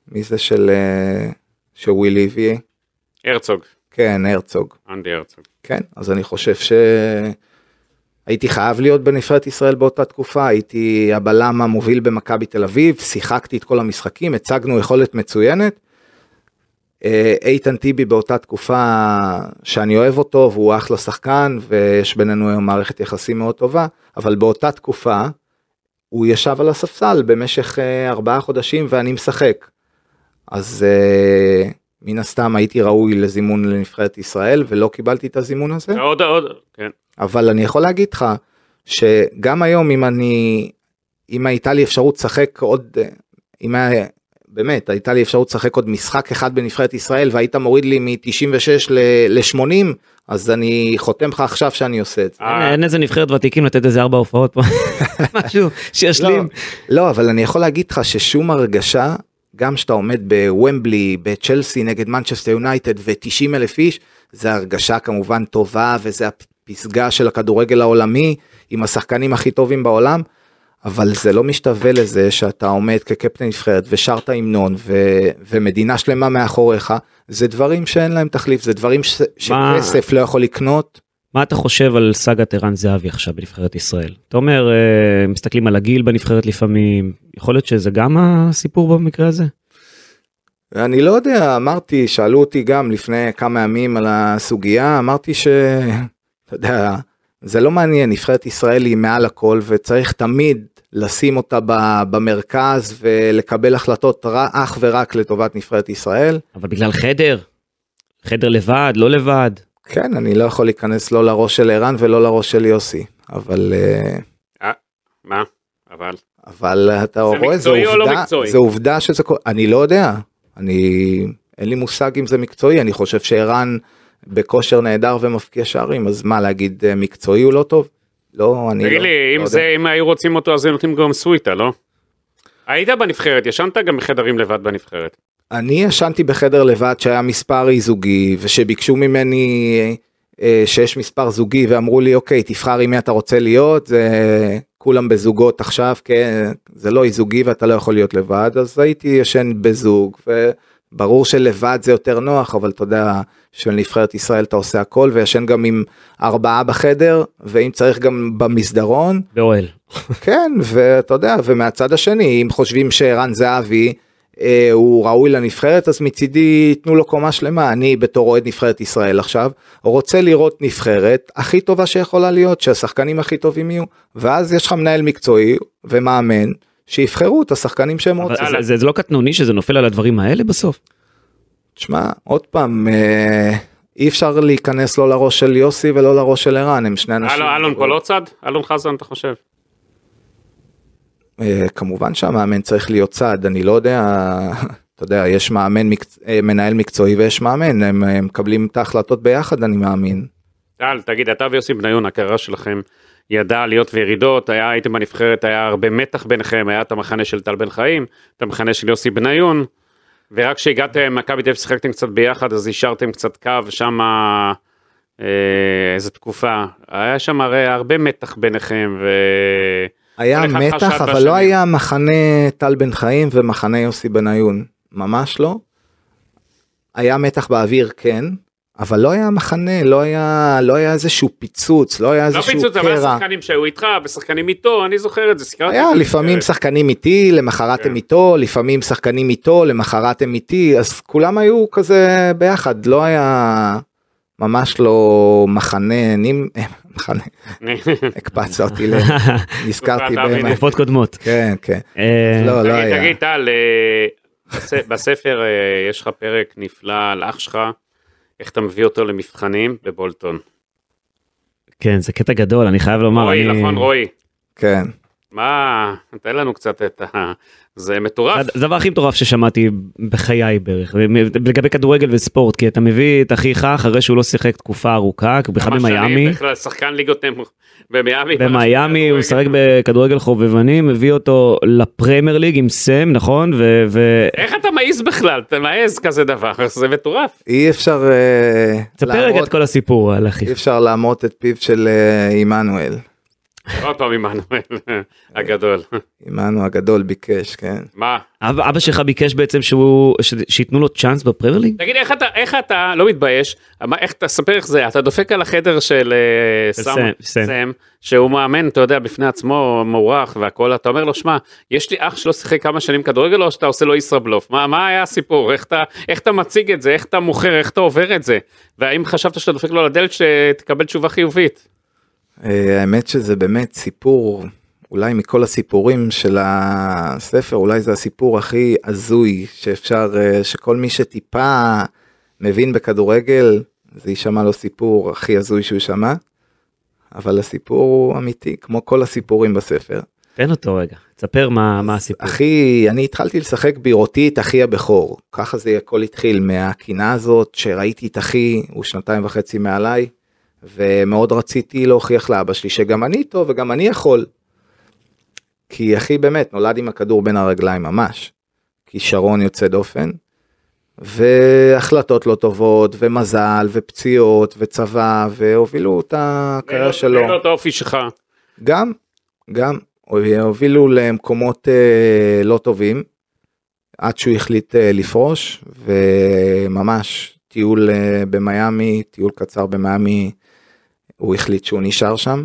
מי זה של, אה, של ווילי הביא? הרצוג, כן, הרצוג. אנדי הרצוג. כן, אז אני חושב שהייתי חייב להיות בנבחרת ישראל באותה תקופה, הייתי הבלם המוביל במכבי תל אביב, שיחקתי את כל המשחקים, הצגנו יכולת מצוינת. אה, איתן טיבי באותה תקופה שאני אוהב אותו והוא אחלה שחקן ויש בינינו היום מערכת יחסים מאוד טובה, אבל באותה תקופה הוא ישב על הספסל במשך אה, ארבעה חודשים ואני משחק. אז אה, מן הסתם הייתי ראוי לזימון לנבחרת ישראל ולא קיבלתי את הזימון הזה. עוד, עוד, כן. אבל אני יכול להגיד לך שגם היום אם אני, אם הייתה לי אפשרות לשחק עוד, אם היה, באמת הייתה לי אפשרות לשחק עוד משחק אחד בנבחרת ישראל והיית מוריד לי מ-96 ל-80 אז אני חותם לך עכשיו שאני עושה את זה. אה, אין איזה נבחרת ותיקים לתת איזה ארבע הופעות פה, משהו שישלים. לא, לא אבל אני יכול להגיד לך ששום הרגשה גם שאתה עומד בוומבלי בצ'לסי נגד מנצ'סטר יונייטד ו-90 אלף איש זה הרגשה כמובן טובה וזה הפסגה של הכדורגל העולמי עם השחקנים הכי טובים בעולם. אבל זה לא משתווה לזה שאתה עומד כקפטן נבחרת ושרת המנון ו- ומדינה שלמה מאחוריך זה דברים שאין להם תחליף זה דברים ש- שכסף לא יכול לקנות. מה אתה חושב על סאגת ערן זהבי עכשיו בנבחרת ישראל? אתה אומר, אה, מסתכלים על הגיל בנבחרת לפעמים, יכול להיות שזה גם הסיפור במקרה הזה? אני לא יודע אמרתי שאלו אותי גם לפני כמה ימים על הסוגיה אמרתי ש... אתה יודע זה לא מעניין נבחרת ישראל היא מעל הכל וצריך תמיד לשים אותה במרכז ולקבל החלטות אך ורק לטובת נבחרת ישראל. אבל בגלל חדר? חדר לבד, לא לבד? כן אני לא יכול להיכנס לא לראש של ערן ולא לראש של יוסי אבל אה, אה, מה? אבל. אבל אתה רואה זה לא עובדה מקצועי? זה עובדה שזה קורה אני לא יודע אני אין לי מושג אם זה מקצועי אני חושב שערן בכושר נהדר ומפקיע שערים אז מה להגיד אה, מקצועי הוא לא טוב. לא אני תגיד לא, לי, אם לא זה, יודע. אם היו רוצים אותו אז הם נותנים גם סוויטה, לא? היית בנבחרת, ישנת גם בחדרים לבד בנבחרת. אני ישנתי בחדר לבד שהיה מספר אי זוגי ושביקשו ממני אה, שיש מספר זוגי ואמרו לי אוקיי תבחר עם מי אתה רוצה להיות זה כולם בזוגות עכשיו, כן, זה לא זוגי ואתה לא יכול להיות לבד, אז הייתי ישן בזוג, וברור שלבד זה יותר נוח, אבל אתה יודע, של נבחרת ישראל אתה עושה הכל, וישן גם עם ארבעה בחדר, ואם צריך גם במסדרון, באוהל. כן, ואתה יודע, ומהצד השני, אם חושבים שערן זהבי, הוא ראוי לנבחרת, אז מצידי תנו לו קומה שלמה. אני בתור אוהד נבחרת ישראל עכשיו, רוצה לראות נבחרת הכי טובה שיכולה להיות, שהשחקנים הכי טובים יהיו, ואז יש לך מנהל מקצועי ומאמן, שיבחרו את השחקנים שהם אבל רוצים. זה- זה זה לא קטנוני שזה נופל על הדברים האלה בסוף? תשמע, עוד פעם, אה, אי אפשר להיכנס לא לראש של יוסי ולא לראש של ערן, הם שני אנשים. אלון- אלון פה לא צד? אלון חזן אתה חושב? אה, כמובן שהמאמן צריך להיות צעד, אני לא יודע, אתה יודע, יש מאמן. אה, מנהל מקצועי ויש מאמן, הם, הם מקבלים את ההחלטות ביחד, אני מאמין. טל, תגיד, אתה ויוסי בניון, הקריירה שלכם ידעה עליות וירידות, היה, הייתם בנבחרת, היה הרבה מתח ביניכם, היה את המחנה של טל בן חיים, את המחנה של יוסי בניון, ורק כשהגעתם, מכבי תל אביב שיחקתם קצת ביחד, אז השארתם קצת קו, שם אה, איזה תקופה, היה שם הרי הרבה מתח ביניכם, ו... היה מתח, אבל בשני. לא היה מחנה טל בן חיים ומחנה יוסי בניון, ממש לא. היה מתח באוויר, כן, אבל לא היה מחנה, לא היה, לא היה איזשהו פיצוץ, לא היה לא איזשהו פיצוץ, אבל קרע. השחקנים שהיו איתך, ושחקנים איתו, אני זוכר את זה, סקרתי. היה לפעמים שחקנים איתי, למחרת הם כן. איתו, לפעמים שחקנים איתו, למחרת הם איתי, אז כולם היו כזה ביחד, לא היה ממש לא מחנה, אני, מחנה, הקפצת אותי, נזכרתי תקופת אבי באמת, תקופות קודמות. כן, כן, אה, לא, לא היה, תגיד, טל, אה, בס- בספר אה, יש לך פרק נפלא על אח שלך, איך אתה מביא אותו למבחנים בבולטון. כן, זה קטע גדול, אני חייב לומר. רועי, נכון, רועי? כן, מה, תן לנו קצת את ה... זה מטורף. זה הדבר הכי מטורף ששמעתי בחיי בערך, לגבי כדורגל וספורט, כי אתה מביא את אחיך אחרי שהוא לא שיחק תקופה ארוכה, כי הוא בכלל במיאמי, בכלל שחקן ליגות נמוך. במיאמי. במיאמי הוא משחק בכדורגל חובבני, מביא אותו לפרמייר ליג עם סם, נכון? ו- ו- איך אתה מעז בכלל? אתה מעז כזה דבר, זה מטורף. אי אפשר אה, תספר רגע את כל הסיפור על אחיך. אי אפשר לאמות את פיו של אה, עמנואל, עוד פעם עמנואל הגדול. עמנו הגדול ביקש, כן, מה? אבא שלך ביקש בעצם שהוא, שייתנו לו צ'אנס בפרמייר ליג? תגיד, איך אתה, איך אתה לא מתבייש? איך אתה, ספר איך זה, אתה דופק על החדר של אה, סם, שהוא מאמן, אתה יודע, בפני עצמו, מוערך והכל, אתה אומר לו, שמע, יש לי אח שלא שיחק כמה שנים כדורגל, או שאתה עושה לו ישראבלוף? מה, מה היה הסיפור? איך אתה, איך אתה מציג את זה? איך אתה מוכר? איך אתה עובר את זה? והאם חשבת שאתה דופק לו לדלת שתקבל תשובה חיובית? אה, האמת שזה באמת סיפור, אולי מכל הסיפורים של הספר, אולי זה הסיפור הכי הזוי שאפשר, אה, שכל מי שטיפה מבין בכדורגל, זה יישמע לו סיפור הכי הזוי שהוא שמע, אבל הסיפור הוא אמיתי, כמו כל הסיפורים בספר. תן אותו רגע, תספר מה מה הסיפור. אחי, אני התחלתי לשחק בראותי את אחי הבכור, ככה זה הכל התחיל, מהקינה הזאת שראיתי את אחי, הוא שנתיים וחצי מעליי, ומאוד רציתי להוכיח לאבא שלי שגם אני טוב וגם אני יכול. כי אחי באמת נולד עם הכדור בין הרגליים ממש. כישרון יוצא דופן. והחלטות לא טובות ומזל ופציעות וצבא והובילו את הקריירה שלו. לו את האופי שלך. גם, גם, הובילו למקומות אה, לא טובים, עד שהוא החליט אה, לפרוש, וממש טיול אה, במיאמי, טיול קצר במיאמי, הוא החליט שהוא נשאר שם,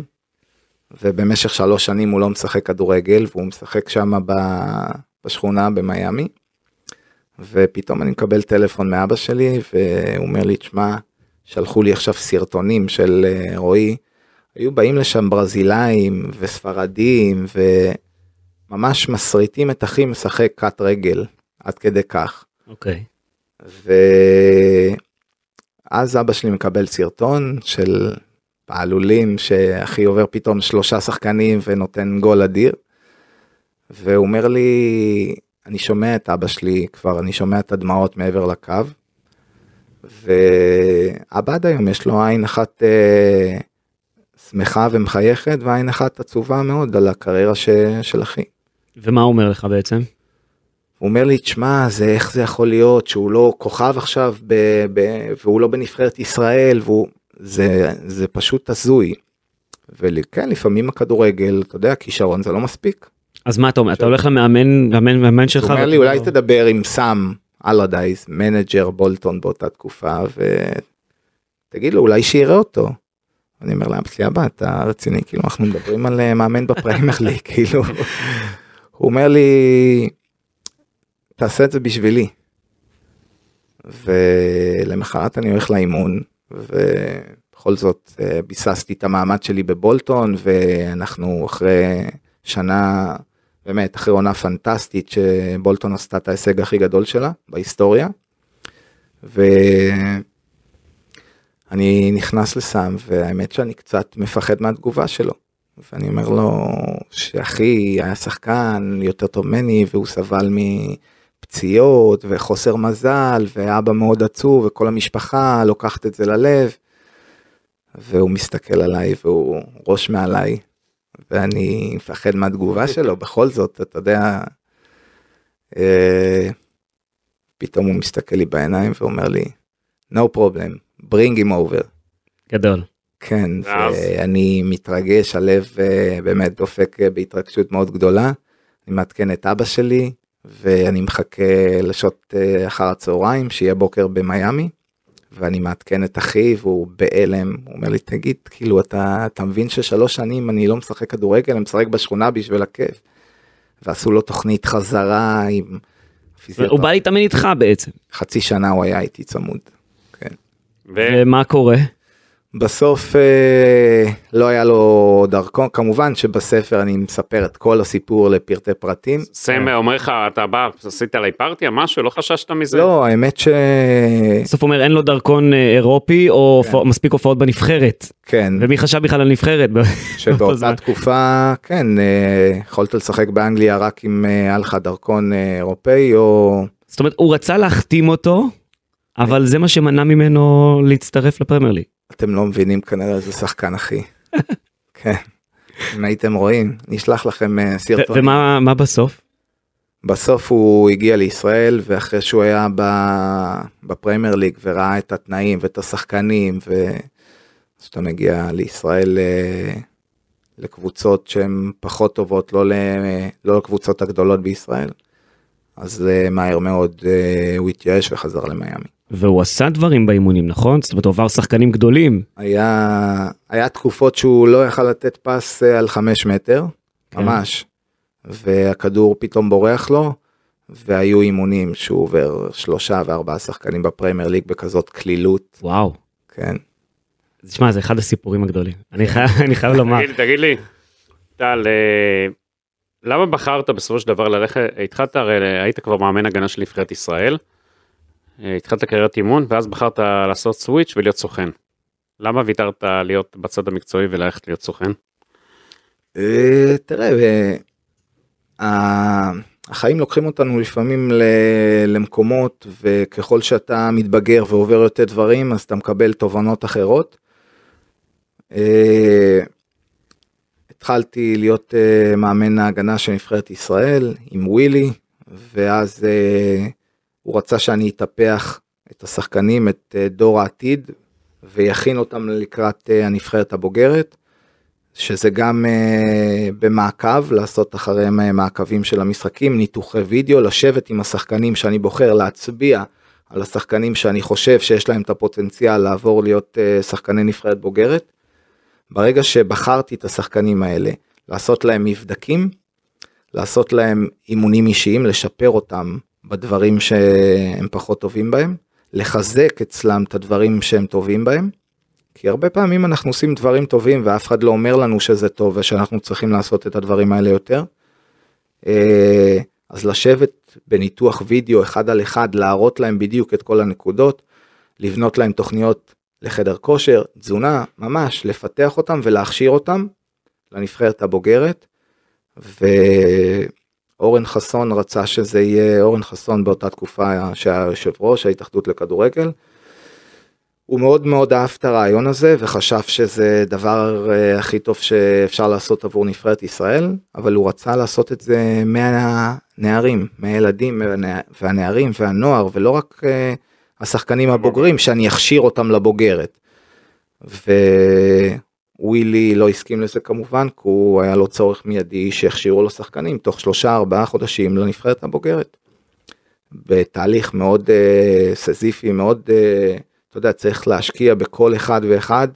ובמשך שלוש שנים הוא לא משחק כדורגל, והוא משחק שם בשכונה במיאמי, ופתאום אני מקבל טלפון מאבא שלי, והוא אומר לי, תשמע, שלחו לי עכשיו סרטונים של אה, רועי, היו באים לשם ברזילאים וספרדים וממש מסריטים את אחי משחק קט רגל עד כדי כך. אוקיי. ואז אבא שלי מקבל סרטון של פעלולים שאחי עובר פתאום שלושה שחקנים ונותן גול אדיר. והוא אומר לי, אני שומע את אבא שלי כבר, אני שומע את הדמעות מעבר לקו. ואבא עד היום יש לו עין אחת אה, שמחה ומחייכת ועין אחת עצובה מאוד על הקריירה ש... של אחי. ומה הוא אומר לך בעצם? הוא אומר לי, תשמע, זה איך זה יכול להיות שהוא לא כוכב עכשיו ב, ב, והוא לא בנבחרת ישראל, והוא, זה, זה פשוט הזוי. וכן, לפעמים הכדורגל, אתה יודע, כישרון זה לא מספיק. אז מה אתה אומר, אתה הולך למאמן, מאמן, מאמן שלך? הוא אומר לי, אולי תדבר עם סאם אלרדייס, manager בולטון באותה תקופה, ותגיד לו, אולי שיראה אותו. אני אומר לו, אבא, אתה רציני, כאילו, אנחנו מדברים על אה, מאמן בפרמייר ליג, כאילו. הוא אומר לי, תעשה את זה בשבילי. ולמחרת אני הולך לאימון, ובכל זאת אה, ביססתי את המעמד שלי בבולטון, ואנחנו אחרי שנה, באמת, אחרי עונה פנטסטית, שבולטון עשתה את ההישג הכי גדול שלה בהיסטוריה. ואני נכנס לסאם, והאמת שאני קצת מפחד מהתגובה שלו. ואני אומר לו שאחי היה שחקן יותר טוב ממני, והוא סבל מפציעות וחוסר מזל, ואבא מאוד עצוב, וכל המשפחה לוקחת את זה ללב. והוא מסתכל עליי והוא ראש מעליי, ואני מפחד מהתגובה שלו, בכל זאת, אתה יודע, אה, פתאום הוא מסתכל לי בעיניים ואומר לי, no problem, bring him over. גדול. כן? ואני מתרגש, הלב אה, באמת דופק אה, בהתרגשות מאוד גדולה. אני מעדכן את אבא שלי, ואני מחכה לשעות אה, אחר הצהריים, שיהיה בוקר במיאמי, ואני מעדכן את אחי, והוא בהלם, הוא אומר לי, תגיד, כאילו, אתה, אתה מבין ששלוש שנים אני לא משחק כדורגל, אני משחק בשכונה בשביל הכיף. ועשו לו תוכנית חזרה עם. הוא בא להתאמן איתך בעצם. חצי שנה הוא היה איתי צמוד. כן. ו- ומה קורה? בסוף אה, לא היה לו דרכון, כמובן שבספר אני מספר את כל הסיפור לפרטי פרטים. סם אומר לך, אתה בא, עשית עליי פרטי או משהו? לא חששת מזה? לא, האמת ש... בסוף אומר אין לו דרכון אה, אירופי או כן. מספיק הופעות בנבחרת. כן, ומי חשב בכלל על נבחרת? שבאותה? תקופה, כן, אה, יכולת לשחק באנגליה רק אם אה, היה לך דרכון אה, אירופאי או... זאת אומרת הוא רצה להחתים אותו, אבל זה מה שמנע ממנו להצטרף לפרמייר ליג. אתם לא מבינים כנראה איזה שחקן אחי. כן, אם הייתם רואים, נשלח לכם אה, סרטון. ומה מה בסוף? בסוף הוא הגיע לישראל ואחרי שהוא היה ב- בפרמייר ליג וראה את התנאים ואת השחקנים וכשאתה מגיע לישראל אה, לקבוצות שהן פחות טובות לא, ל... לא לקבוצות הגדולות בישראל אז אה, מהר מאוד הוא התייאש וחזר למיאמי. והוא עשה דברים באימונים נכון? זאת אומרת הוא עבר שחקנים גדולים. היה היה תקופות שהוא לא יכל לתת פס אה, על חמש מטר כן. ממש והכדור פתאום בורח לו והיו אימונים שהוא עובר שלושה וארבעה שחקנים בפרמייר ליג בכזאת קלילות וואו. כן תשמע זה אחד הסיפורים הגדולים. אני חייב אני חייב לומר. תגיד, תגיד לי, טל, אה, למה בחרת בסופו של דבר ללכת, התחלת, הרי היית כבר מאמן הגנה של נבחרת ישראל, אה, התחלת קריירת אימון, ואז בחרת לעשות סוויץ' ולהיות סוכן. למה ויתרת להיות בצד המקצועי וללכת להיות סוכן? אה, תראה אה, החיים לוקחים אותנו לפעמים למקומות וככל שאתה מתבגר ועובר יותר דברים אז אתה מקבל תובנות אחרות. אה, התחלתי להיות אה, מאמן ההגנה של נבחרת ישראל עם ווילי ואז אה, הוא רצה שאני אטפח את השחקנים את אה, דור העתיד ויכין אותם לקראת אה, הנבחרת הבוגרת. שזה גם uh, במעקב, לעשות אחריהם מעקבים של המשחקים, ניתוחי וידאו, לשבת עם השחקנים שאני בוחר להצביע על השחקנים שאני חושב שיש להם את הפוטנציאל לעבור להיות שחקני נבחרת בוגרת. ברגע שבחרתי את השחקנים האלה, לעשות להם מבדקים, לעשות להם אימונים אישיים, לשפר אותם בדברים שהם פחות טובים בהם, לחזק אצלם את הדברים שהם טובים בהם. כי הרבה פעמים אנחנו עושים דברים טובים ואף אחד לא אומר לנו שזה טוב ושאנחנו צריכים לעשות את הדברים האלה יותר. אה, אז לשבת בניתוח וידאו אחד על אחד, להראות להם בדיוק את כל הנקודות, לבנות להם תוכניות לחדר כושר, תזונה, ממש לפתח אותם ולהכשיר אותם לנבחרת הבוגרת. ואורן חסון רצה שזה יהיה אורן חסון באותה תקופה שהיה יושב ראש ההתאחדות לכדורגל. הוא מאוד מאוד אהב את הרעיון הזה וחשב שזה דבר אה, הכי טוב שאפשר לעשות עבור נבחרת ישראל, אבל הוא רצה לעשות את זה מהנערים, מהילדים והנערים והנוער, ולא רק אה, השחקנים הבוגרים, שאני אכשיר אותם לבוגרת. ווילי לא הסכים לזה כמובן, כי הוא היה לו צורך מיידי שהכשירו לו שחקנים תוך שלושה ארבעה חודשים לנבחרת הבוגרת. בתהליך מאוד uh, סזיפי, מאוד, uh, אתה יודע, צריך להשקיע בכל אחד ואחד,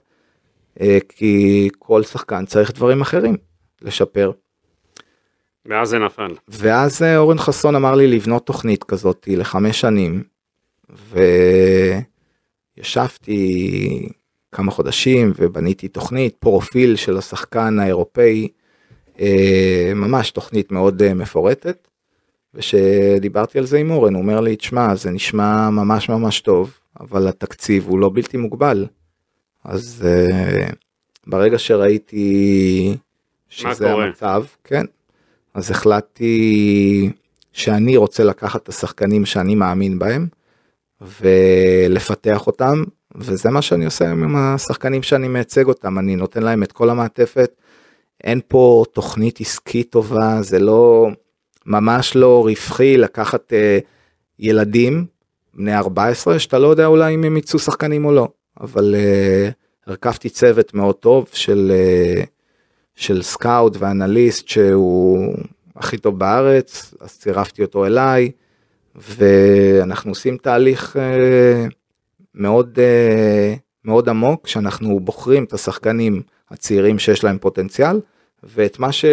uh, כי כל שחקן צריך דברים אחרים לשפר. ואז זה נפל. ואז uh, אורן חסון אמר לי לבנות תוכנית כזאת לחמש שנים, וישבתי כמה חודשים ובניתי תוכנית, פרופיל של השחקן האירופאי, אה, ממש תוכנית מאוד אה, מפורטת. ושדיברתי על זה עם אורן, הוא אומר לי, תשמע, זה נשמע ממש ממש טוב, אבל התקציב הוא לא בלתי מוגבל. אז uh, ברגע שראיתי שזה המצב, כן, אז החלטתי שאני רוצה לקחת את השחקנים שאני מאמין בהם, ולפתח אותם וזה מה שאני עושה עם השחקנים שאני מייצג אותם, אני נותן להם את כל המעטפת. אין פה תוכנית עסקית טובה, זה לא, ממש לא רווחי לקחת אה, ילדים בני 14, שאתה לא יודע אולי אם הם יצאו שחקנים או לא, אבל אה, הרכבתי צוות מאוד טוב של, אה, של סקאוט ואנליסט שהוא הכי טוב בארץ, אז צירפתי אותו אליי, ואנחנו עושים תהליך אה, מאוד, אה, מאוד עמוק, שאנחנו בוחרים את השחקנים הצעירים שיש להם פוטנציאל, ואת מה ש...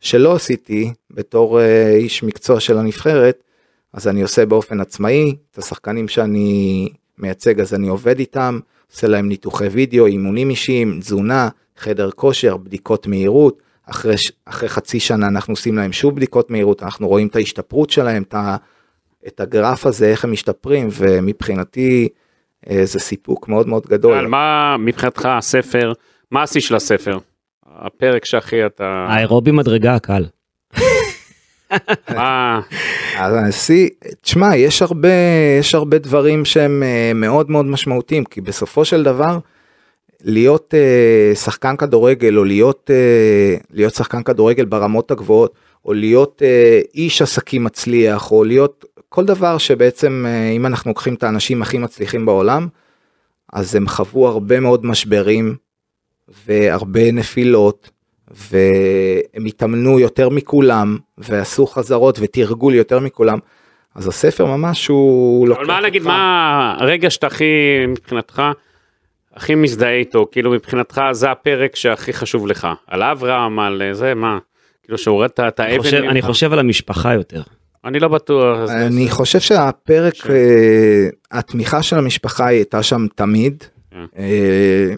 שלא עשיתי בתור אה, איש מקצוע של הנבחרת, אז אני עושה באופן עצמאי, את השחקנים שאני מייצג אז אני עובד איתם, עושה להם ניתוחי וידאו, אימונים אישיים, תזונה, חדר כושר, בדיקות מהירות, אחרי, אחרי חצי שנה אנחנו עושים להם שוב בדיקות מהירות, אנחנו רואים את ההשתפרות שלהם, את. את הגרף הזה, איך הם משתפרים, ומבחינתי אה, זה סיפוק מאוד מאוד גדול. על מה מבחינתך הספר, מה השיא של הספר? הפרק שהכי אתה... האירובי מדרגה הקל. מה... אז השיא, תשמע, יש הרבה, יש הרבה דברים שהם אה, מאוד מאוד משמעותיים, כי בסופו של דבר, להיות uh, שחקן כדורגל, או להיות, uh, להיות שחקן כדורגל ברמות הגבוהות, או להיות uh, איש עסקים מצליח, או להיות כל דבר שבעצם אה, אם אנחנו לוקחים את האנשים הכי מצליחים בעולם, אז הם חוו הרבה מאוד משברים והרבה נפילות, והם התאמנו יותר מכולם, ועשו חזרות ותרגול יותר מכולם. אז הספר ממש הוא לוקח... אבל מה נגיד, מה הרגע שאתה הכי, מבחינתך, הכי מזדהה איתו, כאילו מבחינתך זה הפרק שהכי חשוב לך, על אברהם, על זה, מה? כאילו שהורדת את האבן. אני חושב על המשפחה יותר. אני לא בטוח. אני חושב שהפרק, ש... אה, התמיכה של המשפחה הייתה שם תמיד, כן. אה,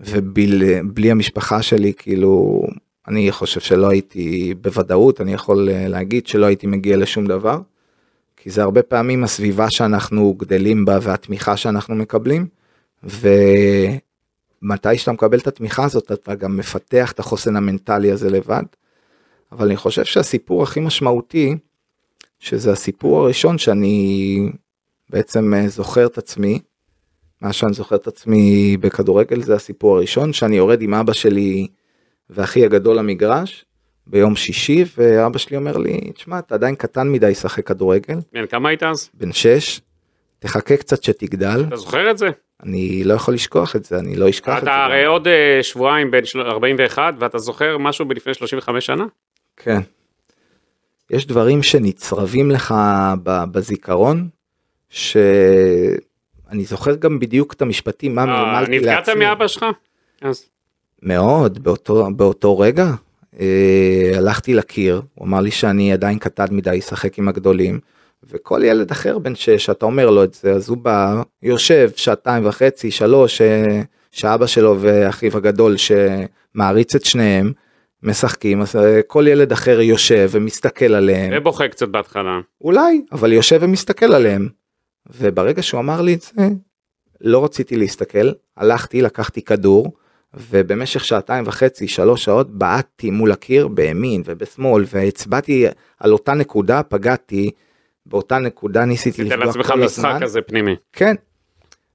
ובלי המשפחה שלי, כאילו, אני חושב שלא הייתי בוודאות, אני יכול אה, להגיד שלא הייתי מגיע לשום דבר, כי זה הרבה פעמים הסביבה שאנחנו גדלים בה והתמיכה שאנחנו מקבלים, ומתי שאתה מקבל את התמיכה הזאת, אתה גם מפתח את החוסן המנטלי הזה לבד. אבל אני חושב שהסיפור הכי משמעותי, שזה הסיפור הראשון שאני בעצם אה, זוכר את עצמי. מה שאני זוכר את עצמי בכדורגל זה הסיפור הראשון שאני יורד עם אבא שלי ואחי הגדול למגרש ביום שישי ואבא שלי אומר לי תשמע אתה עדיין קטן מדי לשחק כדורגל. בן כמה היית אז? בן שש. תחכה קצת שתגדל. אתה זוכר את זה? אני לא יכול לשכוח את זה אני לא אשכח את זה. אתה הרי עוד uh, שבועיים בין 41 ואתה זוכר משהו מלפני 35 שנה? כן. יש דברים שנצרבים לך בזיכרון, שאני זוכר גם בדיוק את המשפטים, מה מלמלתי לעצמי. נפגעת מאבא שלך? אז. מאוד, באותו, באותו רגע. אה, הלכתי לקיר, הוא אמר לי שאני עדיין קטן מדי לשחק עם הגדולים, וכל ילד אחר בן שש, אתה אומר לו את זה, אז הוא בא, יושב שעתיים וחצי, שלוש, אה, שאבא שלו ואחיו הגדול שמעריץ את שניהם, משחקים אז אה, כל ילד אחר יושב ומסתכל עליהם. ובוכה קצת בהתחלה. אולי אבל יושב ומסתכל עליהם. וברגע שהוא אמר לי את זה לא רציתי להסתכל הלכתי לקחתי כדור ובמשך שעתיים וחצי שלוש שעות בעטתי מול הקיר בימין ובשמאל והצבעתי על אותה נקודה פגעתי באותה נקודה ניסיתי לפגוע כל הזמן. תיתן לעצמך משחק כזה פנימי. כן.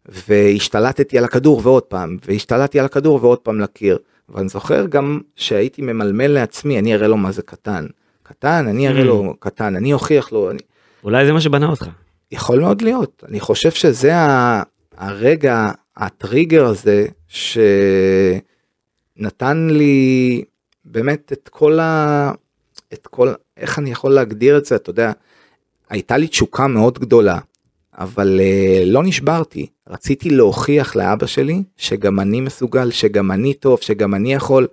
והשתלטתי על הכדור ועוד פעם והשתלטתי על הכדור ועוד פעם לקיר. ואני זוכר גם שהייתי ממלמל לעצמי, אני אראה לו מה זה קטן. קטן, אני אראה לו mm. קטן, אני אוכיח לו. אני... אולי זה מה שבנה אותך. יכול מאוד להיות. אני חושב שזה ה... הרגע, הטריגר הזה, ש... נתן לי באמת את כל ה... את כל... איך אני יכול להגדיר את זה, אתה יודע, הייתה לי תשוקה מאוד גדולה, אבל uh, לא נשברתי. רציתי להוכיח לאבא שלי שגם אני מסוגל, שגם אני טוב, שגם אני יכול,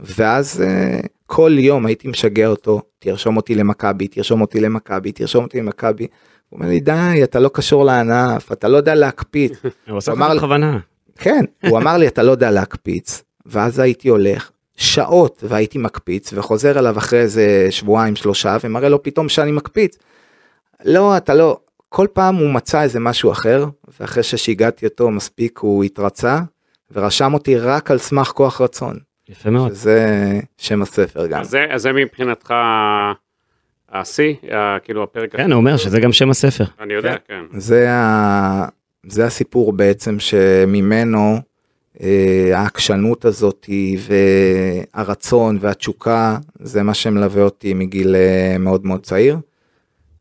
ואז uh, כל יום הייתי משגע אותו, תרשום אותי למכבי, תרשום אותי למכבי, תרשום אותי למכבי. הוא אומר לי, די, אתה לא קשור לענף, אתה לא יודע להקפיץ. הוא עושה לך בכוונה. כן, הוא אמר לי, אתה לא יודע להקפיץ, ואז הייתי הולך שעות והייתי מקפיץ, וחוזר אליו אחרי איזה שבועיים שלושה, ומראה לו פתאום שאני מקפיץ. לא, אתה לא, כל פעם הוא מצא איזה משהו אחר, ואחרי ששיגעתי אותו מספיק הוא התרצה, ורשם אותי רק על סמך כוח רצון, יפה מאוד. שזה שם הספר גם. אז זה, אז זה מבחינתך השיא, כאילו הפרק כן, הוא אומר שזה גם שם הספר. אני יודע, כן. זה, ה... זה הסיפור בעצם שממנו אה, העקשנות הזאת והרצון והתשוקה זה מה שמלווה אותי מגיל אה, מאוד מאוד צעיר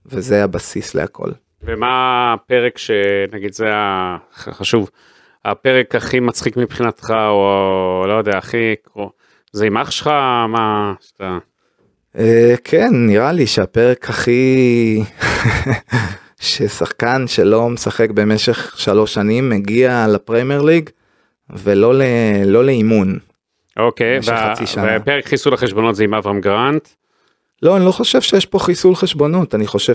וזה הבסיס להכל. ומה הפרק שנגיד זה החשוב, הפרק הכי מצחיק מבחינתך, או לא יודע, הכי, זה עם אח שלך, מה, שאתה, אה, כן נראה לי שהפרק הכי ששחקן שלא משחק במשך שלוש שנים מגיע לפרמייר ליג ולא ל... לא לאימון. אוקיי, וה-. ופרק חיסול החשבונות זה עם אברהם גרנט, לא, אני לא חושב שיש פה חיסול חשבונות, אני חושב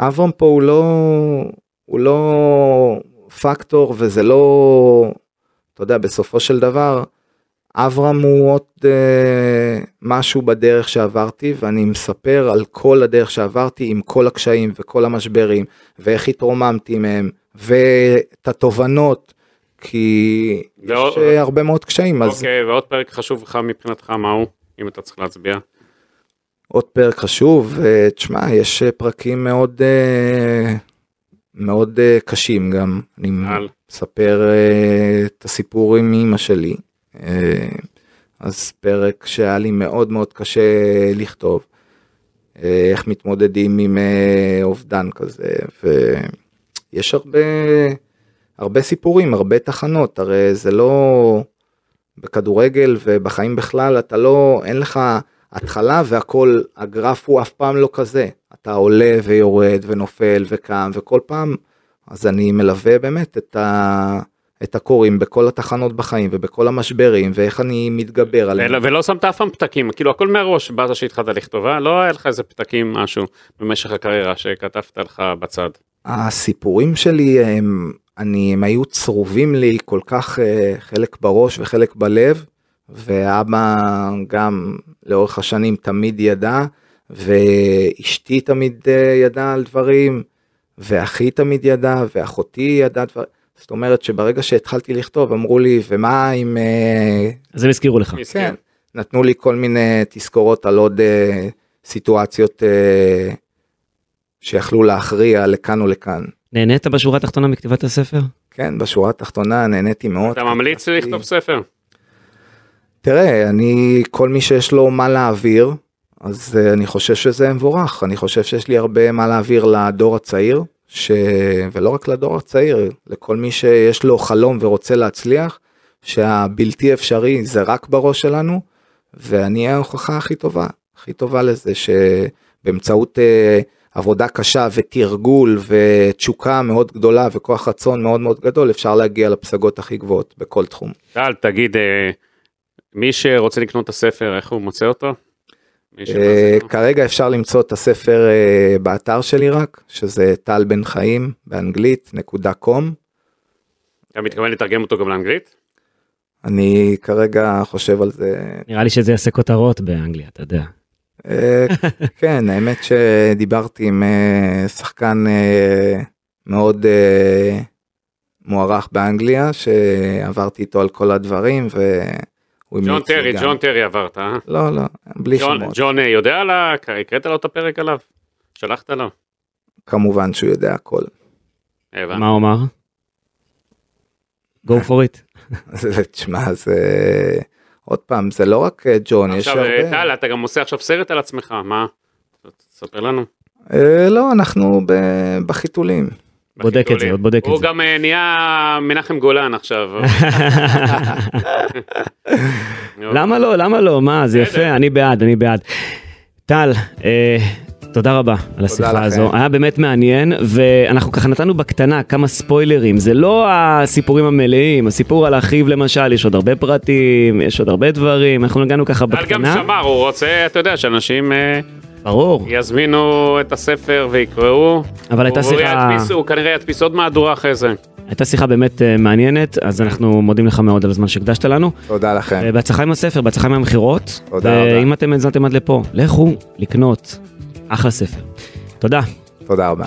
שאברהם פה הוא לא, הוא לא פקטור וזה לא, אתה יודע, בסופו של דבר, אברהם הוא עוד אה, משהו בדרך שעברתי ואני מספר על כל הדרך שעברתי עם כל הקשיים וכל המשברים ואיך התרוממתי מהם ואת התובנות כי ועוד- יש הרבה מאוד קשיים אז אוקיי, ועוד פרק חשוב לך מבחינתך, מה הוא, אם אתה צריך להצביע? עוד פרק חשוב, אה, תשמע, יש אה, פרקים מאוד אה, מאוד קשים גם. אני על? מספר את הסיפור עם אמא שלי. אז פרק שהיה לי מאוד מאוד קשה לכתוב. איך מתמודדים עם אובדן כזה, ויש הרבה, הרבה סיפורים, הרבה תחנות, הרי זה לא בכדורגל ובחיים בכלל, אתה לא, אין לך התחלה והכל, הגרף הוא אף פעם לא כזה. אתה עולה ויורד ונופל וקם וכל פעם, אז אני מלווה באמת את, ה, את הקוראים בכל התחנות בחיים ובכל המשברים ואיך אני מתגבר עליהם. ולא- ולא שמת אף פעם פתקים, כאילו הכל מהראש, באת שהתחלת לכתוב, אה? לא היה לך איזה פתקים, משהו, במשך הקריירה שכתבת לך בצד. הסיפורים שלי הם, אני, הם היו צרובים לי כל כך אה, חלק בראש וחלק בלב ואבא גם לאורך השנים תמיד ידע ואשתי תמיד אה, ידעה על דברים ואחי תמיד ידע ואחותי ידעה דברים. זאת אומרת שברגע שהתחלתי לכתוב אמרו לי ומה אם אה, אז הם הזכירו לך. כן, נתנו לי כל מיני תזכורות על עוד אה, סיטואציות אה, שיכלו להכריע לכאן ולכאן. נהנית בשורה התחתונה מכתיבת הספר? כן, בשורה התחתונה נהניתי מאוד. אתה ממליץ לכתוב ספר? תראה, אני, כל מי שיש לו מה להעביר, אז uh, אני חושב שזה מבורך. אני חושב שיש לי הרבה מה להעביר לדור הצעיר, ש... ולא רק לדור הצעיר, לכל מי שיש לו חלום ורוצה להצליח, שהבלתי אפשרי זה רק בראש שלנו, ואני ההוכחה הכי טובה, הכי טובה לזה, שבאמצעות uh, עבודה קשה ותרגול ותשוקה מאוד גדולה וכוח רצון מאוד מאוד גדול, אפשר להגיע לפסגות הכי גבוהות בכל תחום. טל, תגיד, אה, מי שרוצה לקנות את הספר, איך הוא מוצא אותו? אה, לו? כרגע אפשר למצוא את הספר אה, באתר שלי רק, שזה טל בן חיים באנגלית נקודה קום. אתה מתכוון לתרגם אותו גם לאנגלית? אני כרגע חושב על זה. נראה לי שזה יעשה כותרות באנגליה, אתה יודע. אה, כן, האמת שדיברתי עם שחקן מאוד מוערך באנגליה, שעברתי איתו על כל הדברים, המליץ ג'ון לי טרי, גם. ג'ון טרי עברת, אה? לא, לא, בלי ג'ון- שמות. ג'ון אה, יודע על ה... הקראת לו את הפרק עליו? שלחת לו? כמובן שהוא יודע הכל. הבנתי. מה הוא אמר? go for it. זה, תשמע, זה... עוד פעם, זה לא רק אה, ג'ון, יש עכשיו, אה, הרבה... טל, אתה גם עושה עכשיו סרט על עצמך, מה? תספר לנו. לא, אנחנו בחיתולים. בודק את זה. עוד בודק את הוא זה. גם אה, נהיה מנחם גולן עכשיו. למה לא? למה לא? מה, זה. יפה, אני בעד, אני בעד. טל, אה, תודה רבה על השיחה לכם. הזו, היה באמת מעניין, ואנחנו ככה נתנו בקטנה כמה ספוילרים, זה לא הסיפורים המלאים, הסיפור על אחיו למשל, יש עוד הרבה פרטים, יש עוד הרבה דברים, אנחנו נגענו ככה טל גם בקטנה, שמר, הוא רוצה, אתה יודע, שאנשים אה, ברור, יזמינו את הספר ויקראו. אבל הייתה הוא שיחה- ידפיס- הוא כנראה ידפיס עוד מהדורה אחרי זה. הייתה שיחה באמת אה, מעניינת, אז אנחנו מודים לך מאוד על הזמן שהקדשת לנו. תודה לכם. אה, בהצלחה עם הספר, בהצלחה עם המכירות. תודה רבה. ואם אתם האזנתם עד לפה, לכו לקנות אחלה ספר. תודה. תודה רבה.